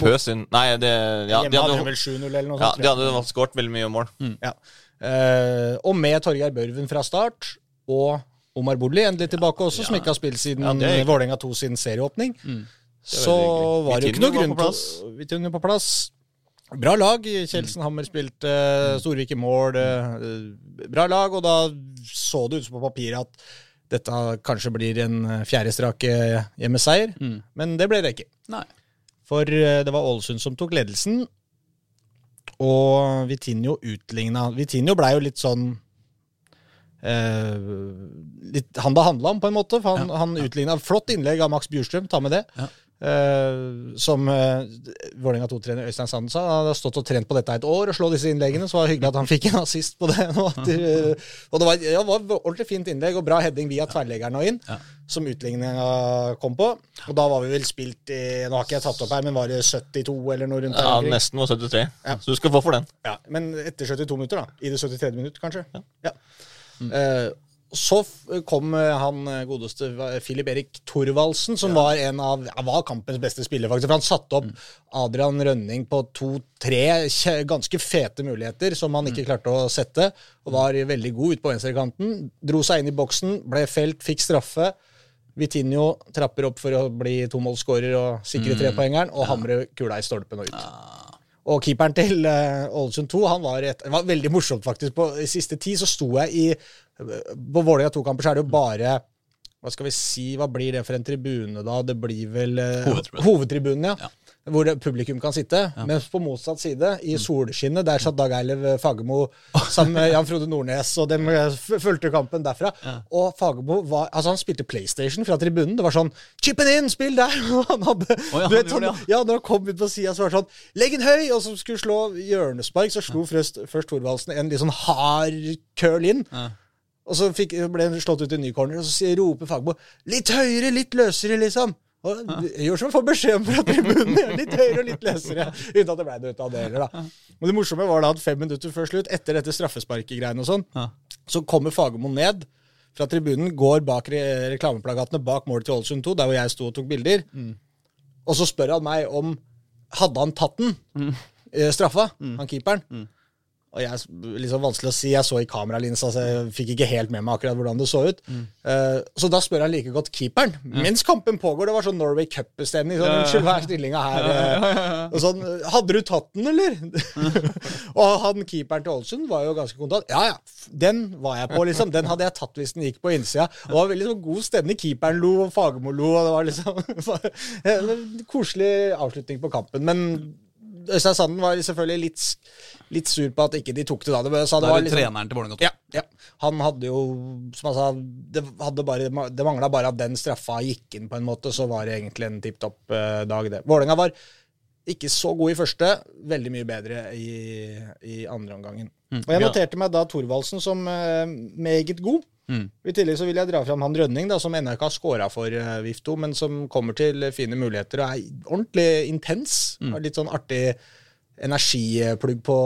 pøs inn. Nei, det ja, de hadde hadde, vel 7-0 eller noe ja, de hadde skåret veldig mye mål. Ja. Uh, og med Torgeir Børven fra start, og Omar Bolli endelig tilbake også, som ikke har spilt siden Ja, er. Vålerenga 2 sin serieåpning. Så var det jo ikke noe grunn på til Vitinho på plass. Bra lag. Kjeldsen Hammer spilte, Mm. Storvik i mål. eh, bra lag, og da så det ut som på papiret at dette kanskje blir en eh, fjerde strak eh, hjemmeseier. Mm. Men det ble det ikke. Nei. For eh, det var Ålesund som tok ledelsen, og Vitinho utligna. Vitinho blei jo litt sånn eh, litt Han det handla om, på en måte. For han, han utligna. Flott innlegg av Max Bjurstrøm, ta med det. Ja. Eh, som uh, Vålerenga 2-trener Øystein Sanden sa, han har stått og trent på dette et år og slå disse innleggene, så var det hyggelig at han fikk en assist på det. og, *laughs* at, uh, og det var, ja, var ordentlig fint innlegg og bra heading via tverrleggeren og inn, Ja. som utligninga kom på. Og da var vi vel spilt i Nå har ikke jeg tatt opp her, men var det 72 eller noe rundt der? Ja, nesten var 73. Ja. Så du skal få for den. Ja, men etter 72 minutter, da. I det 73. minutt, kanskje. Ja. Eh, så kom eh, han eh, godeste Filip Erik Thorvaldsen, som var en av ja, var kampens beste spillere, faktisk. For han satte opp Adrian Rønning på to-tre ganske fete muligheter som han ikke klarte å sette, og var veldig god ut på venstrekanten. Dro seg inn i boksen, ble felt, fikk straffe. Vitinho trapper opp for å bli tomålsskårer og sikre trepoengeren, og hamrer kula i stolpen og ut. Og keeperen til uh, Ålesund 2 han var, et, det var veldig morsomt, faktisk. På siste tid så sto jeg i På Vålerenga to-kamper så er det jo bare Hva skal vi si, hva blir det for en tribune, da? Det blir vel uh, Hovedtribunen. Hovedtribunen, ja. Hvor publikum kan sitte. Mens på motsatt side, i solskinnet, der satt Dag Eilev Fagermo *laughs* sammen med Jan Frode Nordnes, og dem eh, fulgte kampen derfra. Og Fagermo var Altså, han spilte PlayStation fra tribunen. Det var sånn 'Chip it in! Spill der!' *laughs* Og han hadde ja, du han vet, gjorde sånn, ja, når han kom ut på sida, så var det sånn 'Legg den høy!' Og så skulle slå hjørnespark, så slo først, først Thorvaldsen en litt sånn hard curl inn. Og så fikk, ble han slått ut i ny corner, og så roper Fagermo 'Litt høyere, litt løsere', liksom. Og Gjør som jeg får beskjed om fra tribunen. Litt høyere og litt løsere. Uten at det ble noe ut av det heller, da. Men det morsomme var da at fem minutter før slutt, etter dette straffesparkegreiene og sånn, så kommer Fagermo ned fra tribunen, går bak re reklameplakatene bak målet til Ålesund 2, der hvor jeg sto og tok bilder. Og så spør han meg om Hadde han tatt den, eh, straffa, han keeperen. Og jeg, liksom vanskelig å si, jeg så i kameralinsa, så jeg fikk ikke helt med meg akkurat hvordan det så ut. Eh, så da spør han like godt keeperen. Mens kampen pågår, det var sånn Norway Cup-stemning. Sånn, Unnskyld, hva er stillinga her? Og sånn, Hadde du tatt den, eller? *laughs* og han keeperen til Ålesund var jo ganske kontant. Ja, ja, den var jeg på, liksom. Den hadde jeg tatt hvis den gikk på innsida. Og det var veldig så god stemning. Keeperen lo, og Fagermo lo, og det var liksom en *laughs* koselig avslutning på kampen. Men Øystein Sanden var selvfølgelig litt, litt sur på at ikke de tok det da. Det, sa det var det liksom, treneren til Vålerenga. ja, ja. Han hadde jo, som han sa, det, hadde bare, det mangla bare at den straffa gikk inn, på en måte, så var det egentlig en tipp topp eh, dag, det. Vålerenga var ikke så god i første, veldig mye bedre i, i andre omgangen. Og jeg Ja. noterte meg da Thorvaldsen som uh, meget god. Mm. I tillegg så vil jeg dra fram han Rønning, da, som ennå ikke har scora for uh, Vifto, men som kommer til fine muligheter og er ordentlig intens. Mm. Har litt sånn artig energiplugg på,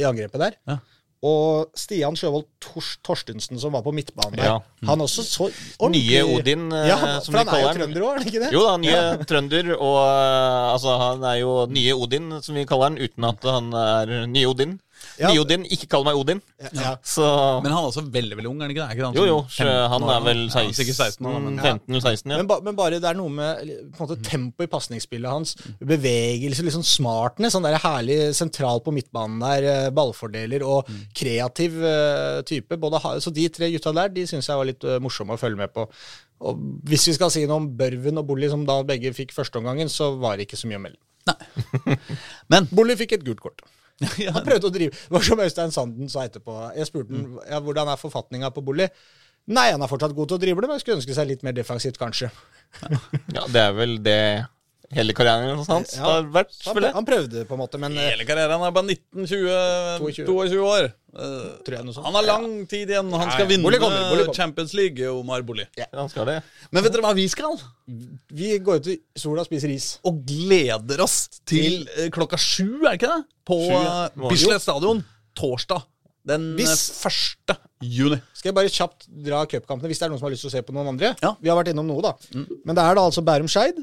i angrepet der. Ja. Og Stian Sjøvold Tors Torstensen, som var på midtbanen der, Ja. han også så ordentlig Nye Odin, eh, Ja, som for de han er jo kaller han. trønder òg, er han ikke det? Jo da, nye *laughs* trønder, og eh, altså, han er jo nye Odin, som vi kaller han, uten at han er nye Odin. Ja. Niodin. Odin, ikke kall meg Odin. Ja. Så Men han er også veldig veldig ung, er han ikke det? Er ikke han Jo, jo, så 15 han er vel nå? Ja, sikkert 16 år, 16, men 15-16. ja. Men, ba, men bare det er noe med på en måte, tempo i pasningsspillet hans, bevegelse, liksom smartene smartness, sånn der herlig sentral på midtbanen der, eh, ballfordeler og kreativ uh, type. Både, så de tre gutta der, de syns jeg var litt uh, morsomme å følge med på. Og hvis vi skal si noe om Børven og Bolli, som da begge fikk førsteomgangen, så var det ikke så mye å melde. *laughs* Men Bolli fikk et gult kort. *laughs* ja, Han prøvde å drive Det var som Øystein Sanden sa etterpå. Jeg spurte han ja, hvordan er forfatninga på Bolli. Nei, han er fortsatt god til å drible, men jeg skulle ønske seg litt mer defensivt, kanskje. ja. Det er vel det hele karrieren hans Ja. har vært, Han, han prøvde, på en måte, men eh, hele karrieren er bare 19-20 22. 22 år. Uh, Tror jeg noe sånt. Han har lang tid igjen. Han Ja, skal vinne Bolli kommer, Bolli kommer. Champions League, Omar Bolli. Han skal det. Men vet dere hva vi skal? vi går ut i sola og spiser is. Og gleder oss til til klokka sju, er det ikke det? På ja. uh, Bislett stadion torsdag. Den eh, Hvis- første juni. Skal jeg bare kjapt dra cupkampene, hvis det er noen som har lyst til å se på noen andre? Ja. Mm. Vi har vært innom noe, da. Men det er da altså Bærum-Skeid.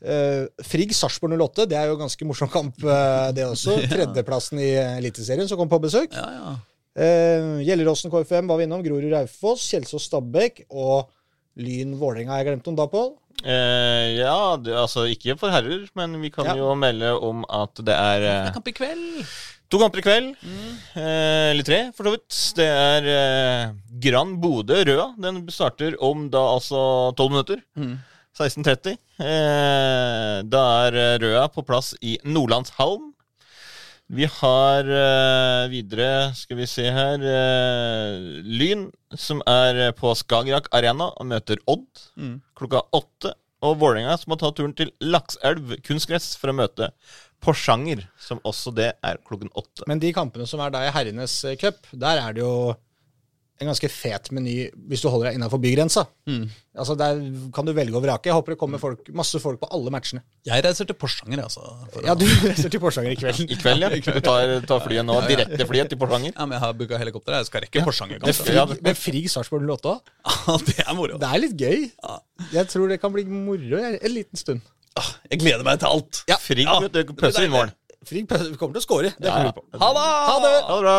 Uh, Frigg Sarpsborg 08, det er jo ganske morsom kamp, uh, det også. *laughs* Tredjeplassen i Eliteserien som kom på besøk. Ja, ja. Uh, Gjelleråsen KFM var vi innom. Grorud Raufoss, Kjelsås Stabæk og Lyn Vålerenga jeg glemt om da, Pål. Eh, ja, det, altså ikke for herrer, men vi kan Ja. jo melde om at det er eh, Kamp i kveld. To kamper i kveld. Eh, eller tre, for så vidt. Det er eh, Grand Bodø Røa. Den starter om da altså tolv minutter. 16.30. Eh, da er eh, Røa på plass i Nordlandshallen. Vi har eh, videre, skal vi se her Lyn, som er på Skagerrak Arena og møter Odd klokka åtte. Og Vålerenga, som har tatt turen til Lakselv kunstgress for å møte Porsanger, som også det er klokken åtte. Men de kampene som er da i herrenes cup, der er det jo en ganske fet meny hvis du holder deg innafor bygrensa. Altså Der kan du velge og vrake. Jeg håper det kommer folk, masse folk på alle matchene. Jeg reiser til Porsanger, altså. for Ja, du reiser til Porsanger i kveld. *laughs* I kveld, ja. *laughs* Du tar, tar flyet nå, direkte flyet til Porsanger. Ja, men jeg har booka helikopter. Jeg skal rekke Porsanger. Med kanskje. Frigg, med fri Sarpsborg 08 òg. *laughs* Ja, det er moro. Det er litt gøy. Jeg tror det kan bli moro en liten stund. Ah, Jeg gleder meg til alt. Ja. Frig, Ja, vet du, pøser inn mål. Frigg kommer til å score. Det Ja, ja. Ha det! Ha det bra.